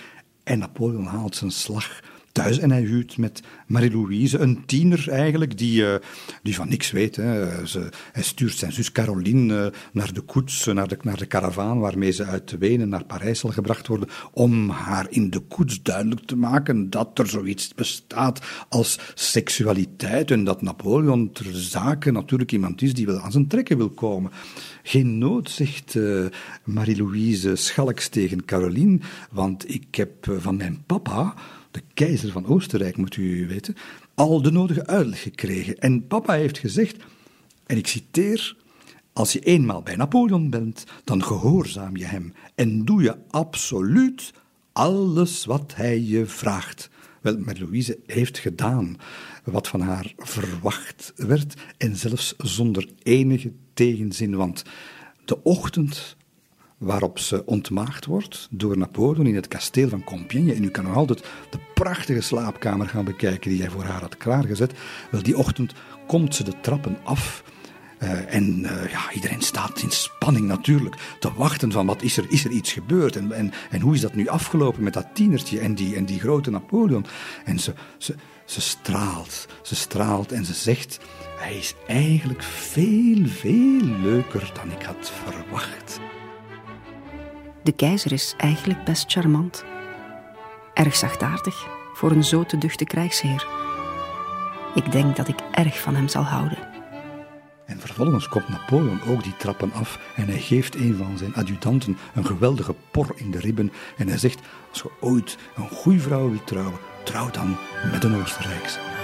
[SPEAKER 3] En Napoleon haalt zijn slag thuis en hij huwt met Marie-Louise, een tiener eigenlijk, die, uh, die van niks weet. Hè. Ze, hij stuurt zijn zus Caroline uh, naar de koets, naar de, naar de karavaan waarmee ze uit Wenen naar Parijs zal gebracht worden, om haar in de koets duidelijk te maken dat er zoiets bestaat als seksualiteit en dat Napoleon ter zake natuurlijk iemand is die wel aan zijn trekken wil komen. Geen nood, zegt Marie-Louise schalks tegen Caroline, want ik heb van mijn papa de keizer van Oostenrijk, moet u weten, al de nodige uitleg gekregen. En papa heeft gezegd, en ik citeer, als je eenmaal bij Napoleon bent, dan gehoorzaam je hem en doe je absoluut alles wat hij je vraagt. Wel, Marie-Louise heeft gedaan wat van haar verwacht werd en zelfs zonder enige tegenzin, want de ochtend waarop ze ontmaagd wordt door Napoleon in het kasteel van Compiègne. En u kan nog altijd de prachtige slaapkamer gaan bekijken die hij voor haar had klaargezet. Wel, die ochtend komt ze de trappen af. Uh, en uh, ja, iedereen staat in spanning natuurlijk te wachten van wat is er, is er iets gebeurd en, en, en hoe is dat nu afgelopen met dat tienertje en die, en die grote Napoleon. En ze, ze, ze straalt, ze straalt en ze zegt, hij is eigenlijk veel, veel leuker dan ik had verwacht.
[SPEAKER 6] De keizer is eigenlijk best charmant. Erg zachtaardig voor een zo te duchte krijgsheer. Ik denk dat ik erg van hem zal houden.
[SPEAKER 3] En vervolgens komt Napoleon ook die trappen af en hij geeft een van zijn adjutanten een geweldige por in de ribben en hij zegt, als je ooit een goede vrouw wilt trouwen, trouw dan met een Oostenrijkse.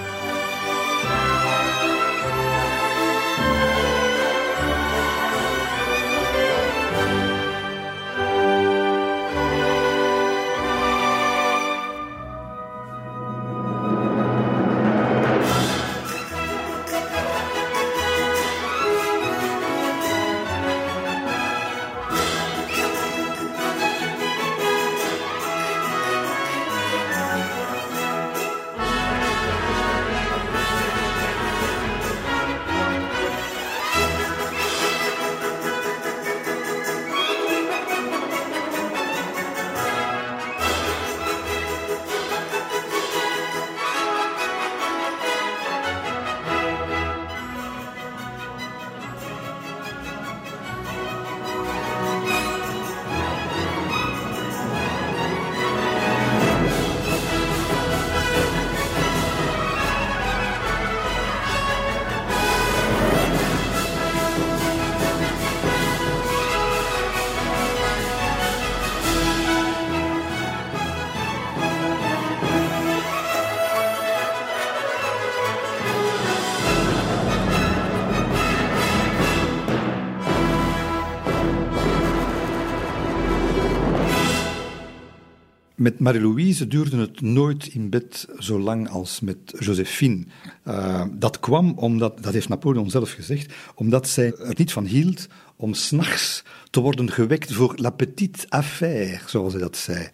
[SPEAKER 3] Met Marie-Louise duurde het nooit in bed zo lang als met Josephine. Uh, dat kwam omdat, dat heeft Napoleon zelf gezegd, omdat zij er niet van hield om s'nachts te worden gewekt voor la petite affaire, zoals hij dat zei.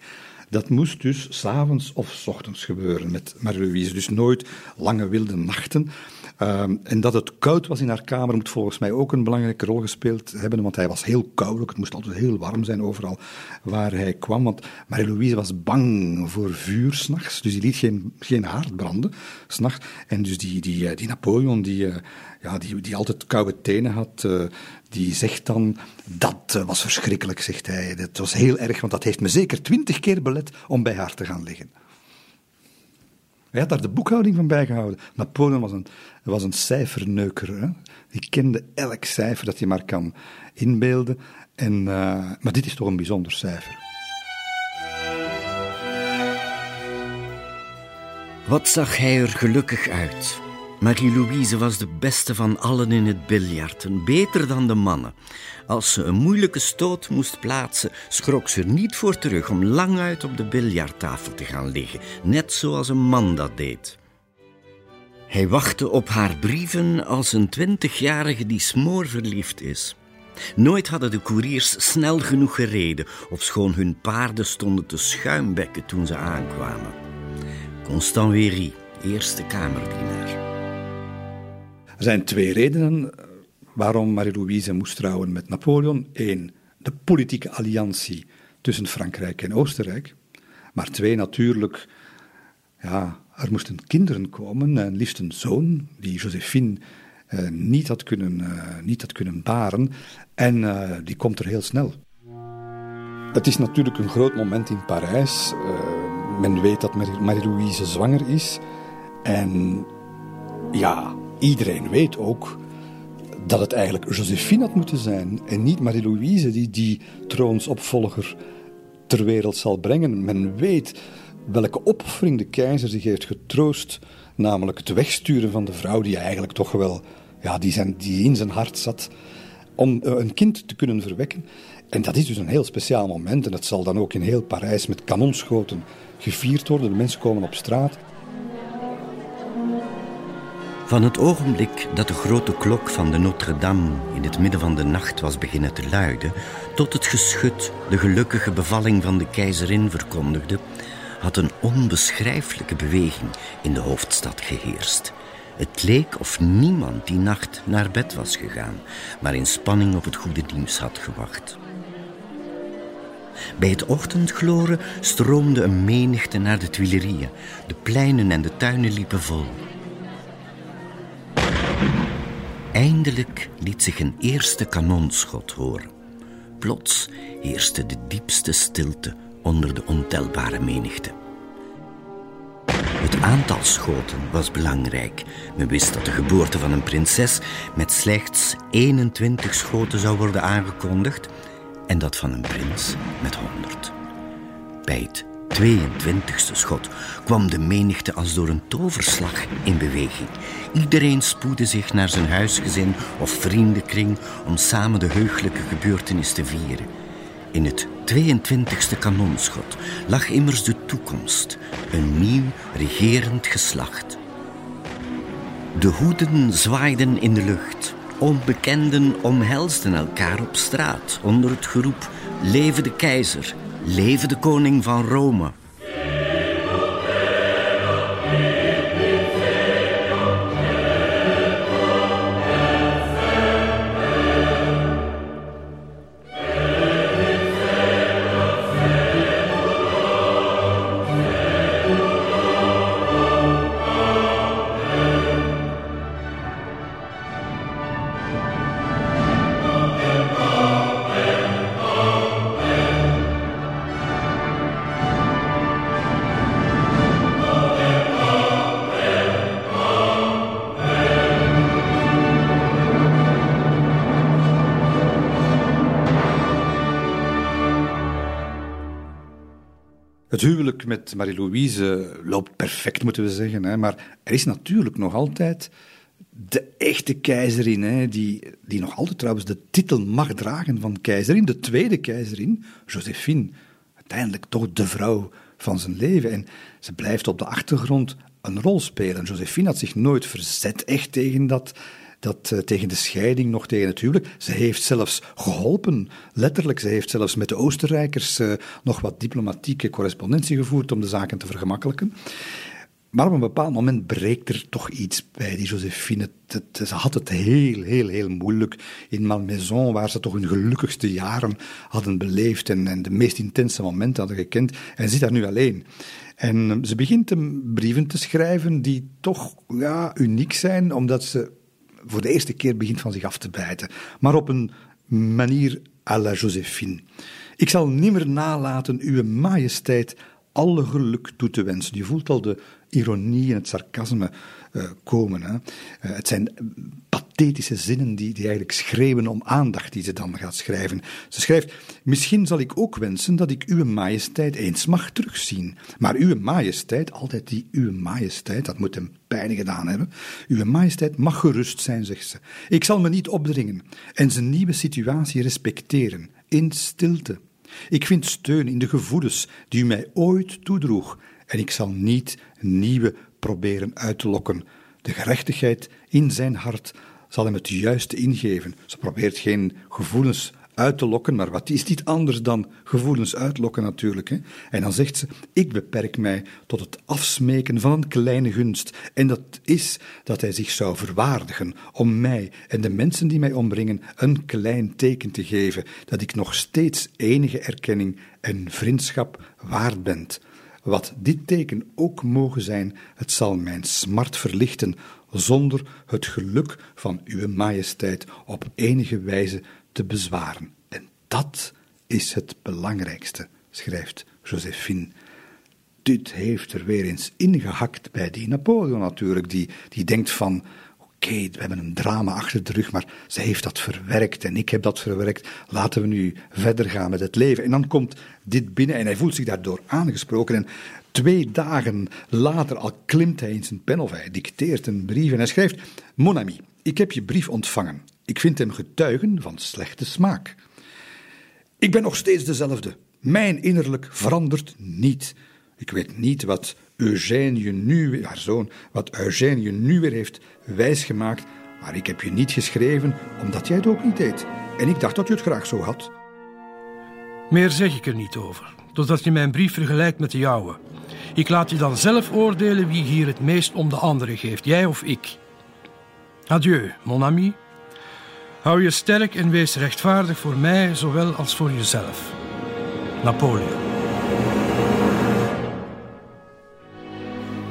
[SPEAKER 3] Dat moest dus s'avonds of s ochtends gebeuren met Marie-Louise. Dus nooit lange wilde nachten. Ehm, en dat het koud was in haar kamer moet volgens mij ook een belangrijke rol gespeeld hebben, want hij was heel koud. Het moest altijd heel warm zijn overal waar hij kwam. Want Marie-Louise was bang voor vuur s'nachts, dus die liet geen, geen haard branden s'nachts. En dus die, die, eh, Napoleon, die, eh, ja, die, die altijd koude tenen had, eh, die zegt dan, dat was verschrikkelijk, zegt hij. Dat was heel erg, want dat heeft me zeker twintig keer belet om bij haar te gaan liggen. Hij had daar de boekhouding van bijgehouden. Napoleon was een, was een cijferneuker. Hè? Die kende elk cijfer dat je maar kan inbeelden. En, uh, maar dit is toch een bijzonder cijfer.
[SPEAKER 7] Wat zag hij er gelukkig uit? Marie-Louise was de beste van allen in het biljarten, beter dan de mannen. Als ze een moeilijke stoot moest plaatsen, schrok ze er niet voor terug om lang uit op de biljarttafel te gaan liggen, net zoals een man dat deed. Hij wachtte op haar brieven als een twintigjarige die smoorverliefd is. Nooit hadden de koeriers snel genoeg gereden, ofschoon hun paarden stonden te schuimbekken toen ze aankwamen. Constant Wery, eerste kamerdienaar.
[SPEAKER 3] Er zijn twee redenen waarom Marie-Louise moest trouwen met Napoleon. Eén, de politieke alliantie tussen Frankrijk en Oostenrijk. Maar twee, natuurlijk, ja, er moesten kinderen komen, en liefst een zoon, die Josephine eh, niet, had kunnen, uh, niet had kunnen baren. En uh, die komt er heel snel. Het is natuurlijk een groot moment in Parijs. men weet dat Marie-Louise zwanger is. En ja, iedereen weet ook dat het eigenlijk Josephine had moeten zijn en niet Marie-Louise die die troonsopvolger ter wereld zal brengen. Men weet welke opoffering de keizer zich heeft getroost, namelijk het wegsturen van de vrouw die eigenlijk toch wel ja, die, zijn, die in zijn hart zat, om eh, een kind te kunnen verwekken. En dat is dus een heel speciaal moment en dat zal dan ook in heel Parijs met kanonschoten gevierd worden. De mensen komen op straat.
[SPEAKER 7] Van het ogenblik dat de grote klok van de Notre-Dame in het midden van de nacht was beginnen te luiden, tot het geschut de gelukkige bevalling van de keizerin verkondigde, had een onbeschrijfelijke beweging in de hoofdstad geheerst. Het leek of niemand die nacht naar bed was gegaan, maar in spanning op het goede nieuws had gewacht. Bij het ochtendgloren stroomde een menigte naar de Tuilerieën. De pleinen en de tuinen liepen vol. Eindelijk liet zich een eerste kanonschot horen. Plots heerste de diepste stilte onder de ontelbare menigte. Het aantal schoten was belangrijk. Men wist dat de geboorte van een prinses met slechts 21 schoten zou worden aangekondigd en dat van een prins met 100. Bij 22e schot kwam de menigte als door een toverslag in beweging. Iedereen spoedde zich naar zijn huisgezin of vriendenkring om samen de heugelijke gebeurtenis te vieren. In het 22e kanonschot lag immers de toekomst, een nieuw regerend geslacht. De hoeden zwaaiden in de lucht. Onbekenden omhelsden elkaar op straat onder het geroep: Leven de keizer, leven de koning van Rome.
[SPEAKER 3] Met Marie-Louise loopt perfect, moeten we zeggen. Hè? Maar er is natuurlijk nog altijd de echte keizerin, hè? Die, die nog altijd trouwens de titel mag dragen van keizerin. De tweede keizerin, Josephine. Uiteindelijk toch de vrouw van zijn leven. En ze blijft op de achtergrond een rol spelen. Josephine had zich nooit verzet echt tegen dat dat uh, tegen de scheiding, nog tegen het huwelijk. Ze heeft zelfs geholpen, letterlijk. Ze heeft zelfs met de Oostenrijkers uh, nog wat diplomatieke correspondentie gevoerd om de zaken te vergemakkelijken. Maar op een bepaald moment breekt er toch iets bij die Josephine. ze had het heel, heel, heel moeilijk in Malmaison, waar ze toch hun gelukkigste jaren hadden beleefd en, en de meest intense momenten hadden gekend. En zit daar nu alleen. En ze begint hem brieven te schrijven die toch ja, uniek zijn, omdat ze voor de eerste keer begint van zich af te bijten. Maar op een manier à la Josephine. Ik zal nimmer nalaten uw majesteit alle geluk toe te wensen. Je voelt al de ironie en het sarcasme uh, komen. Hè. Uh, het zijn pathetische zinnen die, die eigenlijk schreeuwen om aandacht die ze dan gaat schrijven. Ze schrijft, misschien zal ik ook wensen dat ik uw majesteit eens mag terugzien. Maar uw majesteit, altijd die uw majesteit, dat moet hem pijn gedaan hebben. Uw majesteit mag gerust zijn, zegt ze. Ik zal me niet opdringen en zijn nieuwe situatie respecteren, in stilte. Ik vind steun in de gevoelens die u mij ooit toedroeg en ik zal niet nieuwe proberen uit te lokken. De gerechtigheid in zijn hart zal hem het juiste ingeven. Ze probeert geen gevoelens uit te lokken, maar wat is dit anders dan gevoelens uitlokken natuurlijk. Hè? En dan zegt ze, ik beperk mij tot het afsmeken van een kleine gunst. En dat is dat hij zich zou verwaardigen om mij en de mensen die mij ombrengen een klein teken te geven, dat ik nog steeds enige erkenning en vriendschap waard ben. Wat dit teken ook mogen zijn, het zal mijn smart verlichten, zonder het geluk van uw majesteit op enige wijze te bezwaren. En dat is het belangrijkste, schrijft Josephine. Dit heeft er weer eens ingehakt bij die Napoleon natuurlijk, die, die denkt van oké, we hebben een drama achter de rug, maar ze heeft dat verwerkt en ik heb dat verwerkt. Laten we nu verder gaan met het leven. En dan komt dit binnen en hij voelt zich daardoor aangesproken. En twee dagen later al klimt hij in zijn pen of hij dicteert een brief en hij schrijft: Mon ami, ik heb je brief ontvangen. Ik vind hem getuigen van slechte smaak. Ik ben nog steeds dezelfde. Mijn innerlijk verandert niet. Ik weet niet wat Eugène nu, haar zoon, wat Eugène nu weer heeft wijsgemaakt, maar ik heb je niet geschreven omdat jij het ook niet deed. En ik dacht dat je het graag zo had.
[SPEAKER 4] Meer zeg ik er niet over, totdat je mijn brief vergelijkt met de jouwe. Ik laat je dan zelf oordelen wie hier het meest om de anderen geeft, jij of ik. Adieu, mon ami. Hou je sterk en wees rechtvaardig voor mij zowel als voor jezelf. Napoleon.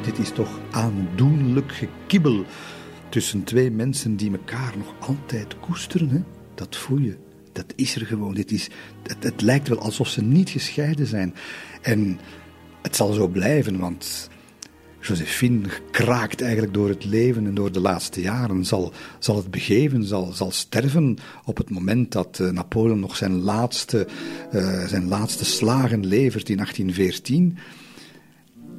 [SPEAKER 3] Dit is toch aandoenlijk gekibbel tussen twee mensen die elkaar nog altijd koesteren. Hè? Dat voel je. Dat is er gewoon. Dit is, het, het lijkt wel alsof ze niet gescheiden zijn. En het zal zo blijven, want Josephine kraakt eigenlijk door het leven en door de laatste jaren. Zal, zal het begeven, zal, zal sterven op het moment dat uh, Napoleon nog zijn laatste, uh, zijn laatste slagen levert in 1814.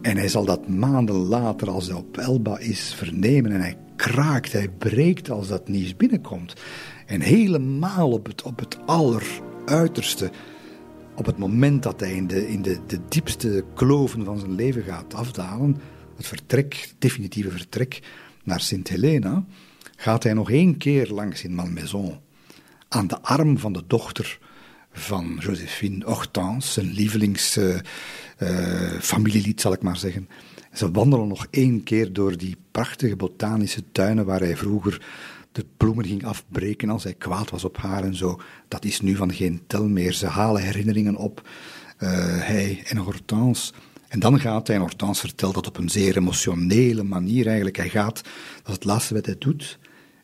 [SPEAKER 3] En hij zal dat maanden later, als hij op Elba is, vernemen. En hij kraakt, hij breekt als dat nieuws binnenkomt. En helemaal op het, op het alleruiterste, op het moment dat hij in, de, in de, de diepste kloven van zijn leven gaat afdalen, het vertrek, definitieve vertrek naar Sint Helena, gaat hij nog één keer langs in Malmaison, aan de arm van de dochter van Josephine Hortense, zijn lievelingsfamilielied, uh, zal ik maar zeggen. Ze wandelen nog één keer door die prachtige botanische tuinen waar hij vroeger de bloemen ging afbreken als hij kwaad was op haar en zo. Dat is nu van geen tel meer. Ze halen herinneringen op, uh, hij en Hortense. En dan gaat hij, en Hortense vertelt dat op een zeer emotionele manier eigenlijk. Hij gaat, dat is het laatste wat hij doet,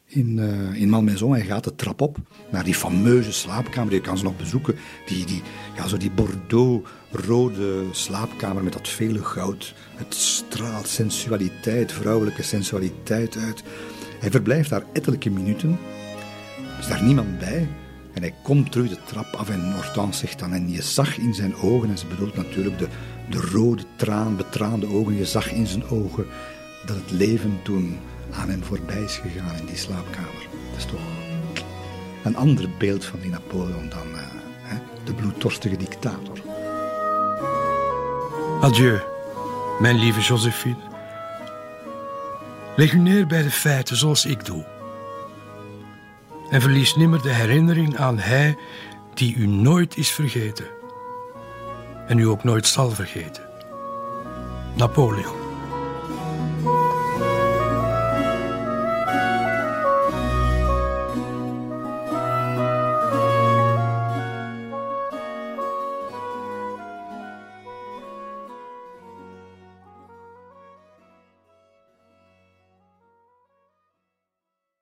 [SPEAKER 3] in, uh, in Malmaison. Hij gaat de trap op naar die fameuze slaapkamer. Je kan ze nog bezoeken. Die, die, ja, zo die Bordeaux-rode slaapkamer met dat vele goud. Het straalt sensualiteit, vrouwelijke sensualiteit uit. Hij verblijft daar ettelijke minuten. Is daar niemand bij. En hij komt terug de trap af en Hortense zegt dan... En je zag in zijn ogen, en ze bedoelt natuurlijk de, de rode traan, betraande ogen... Je zag in zijn ogen dat het leven toen aan hem voorbij is gegaan in die slaapkamer. Dat is toch een ander beeld van die Napoleon dan hè, de bloeddorstige dictator.
[SPEAKER 4] Adieu, mijn lieve Josephine. Leg u neer bij de feiten zoals ik doe. En verlies nimmer de herinnering aan hij die u nooit is vergeten. En u ook nooit zal vergeten. Napoleon.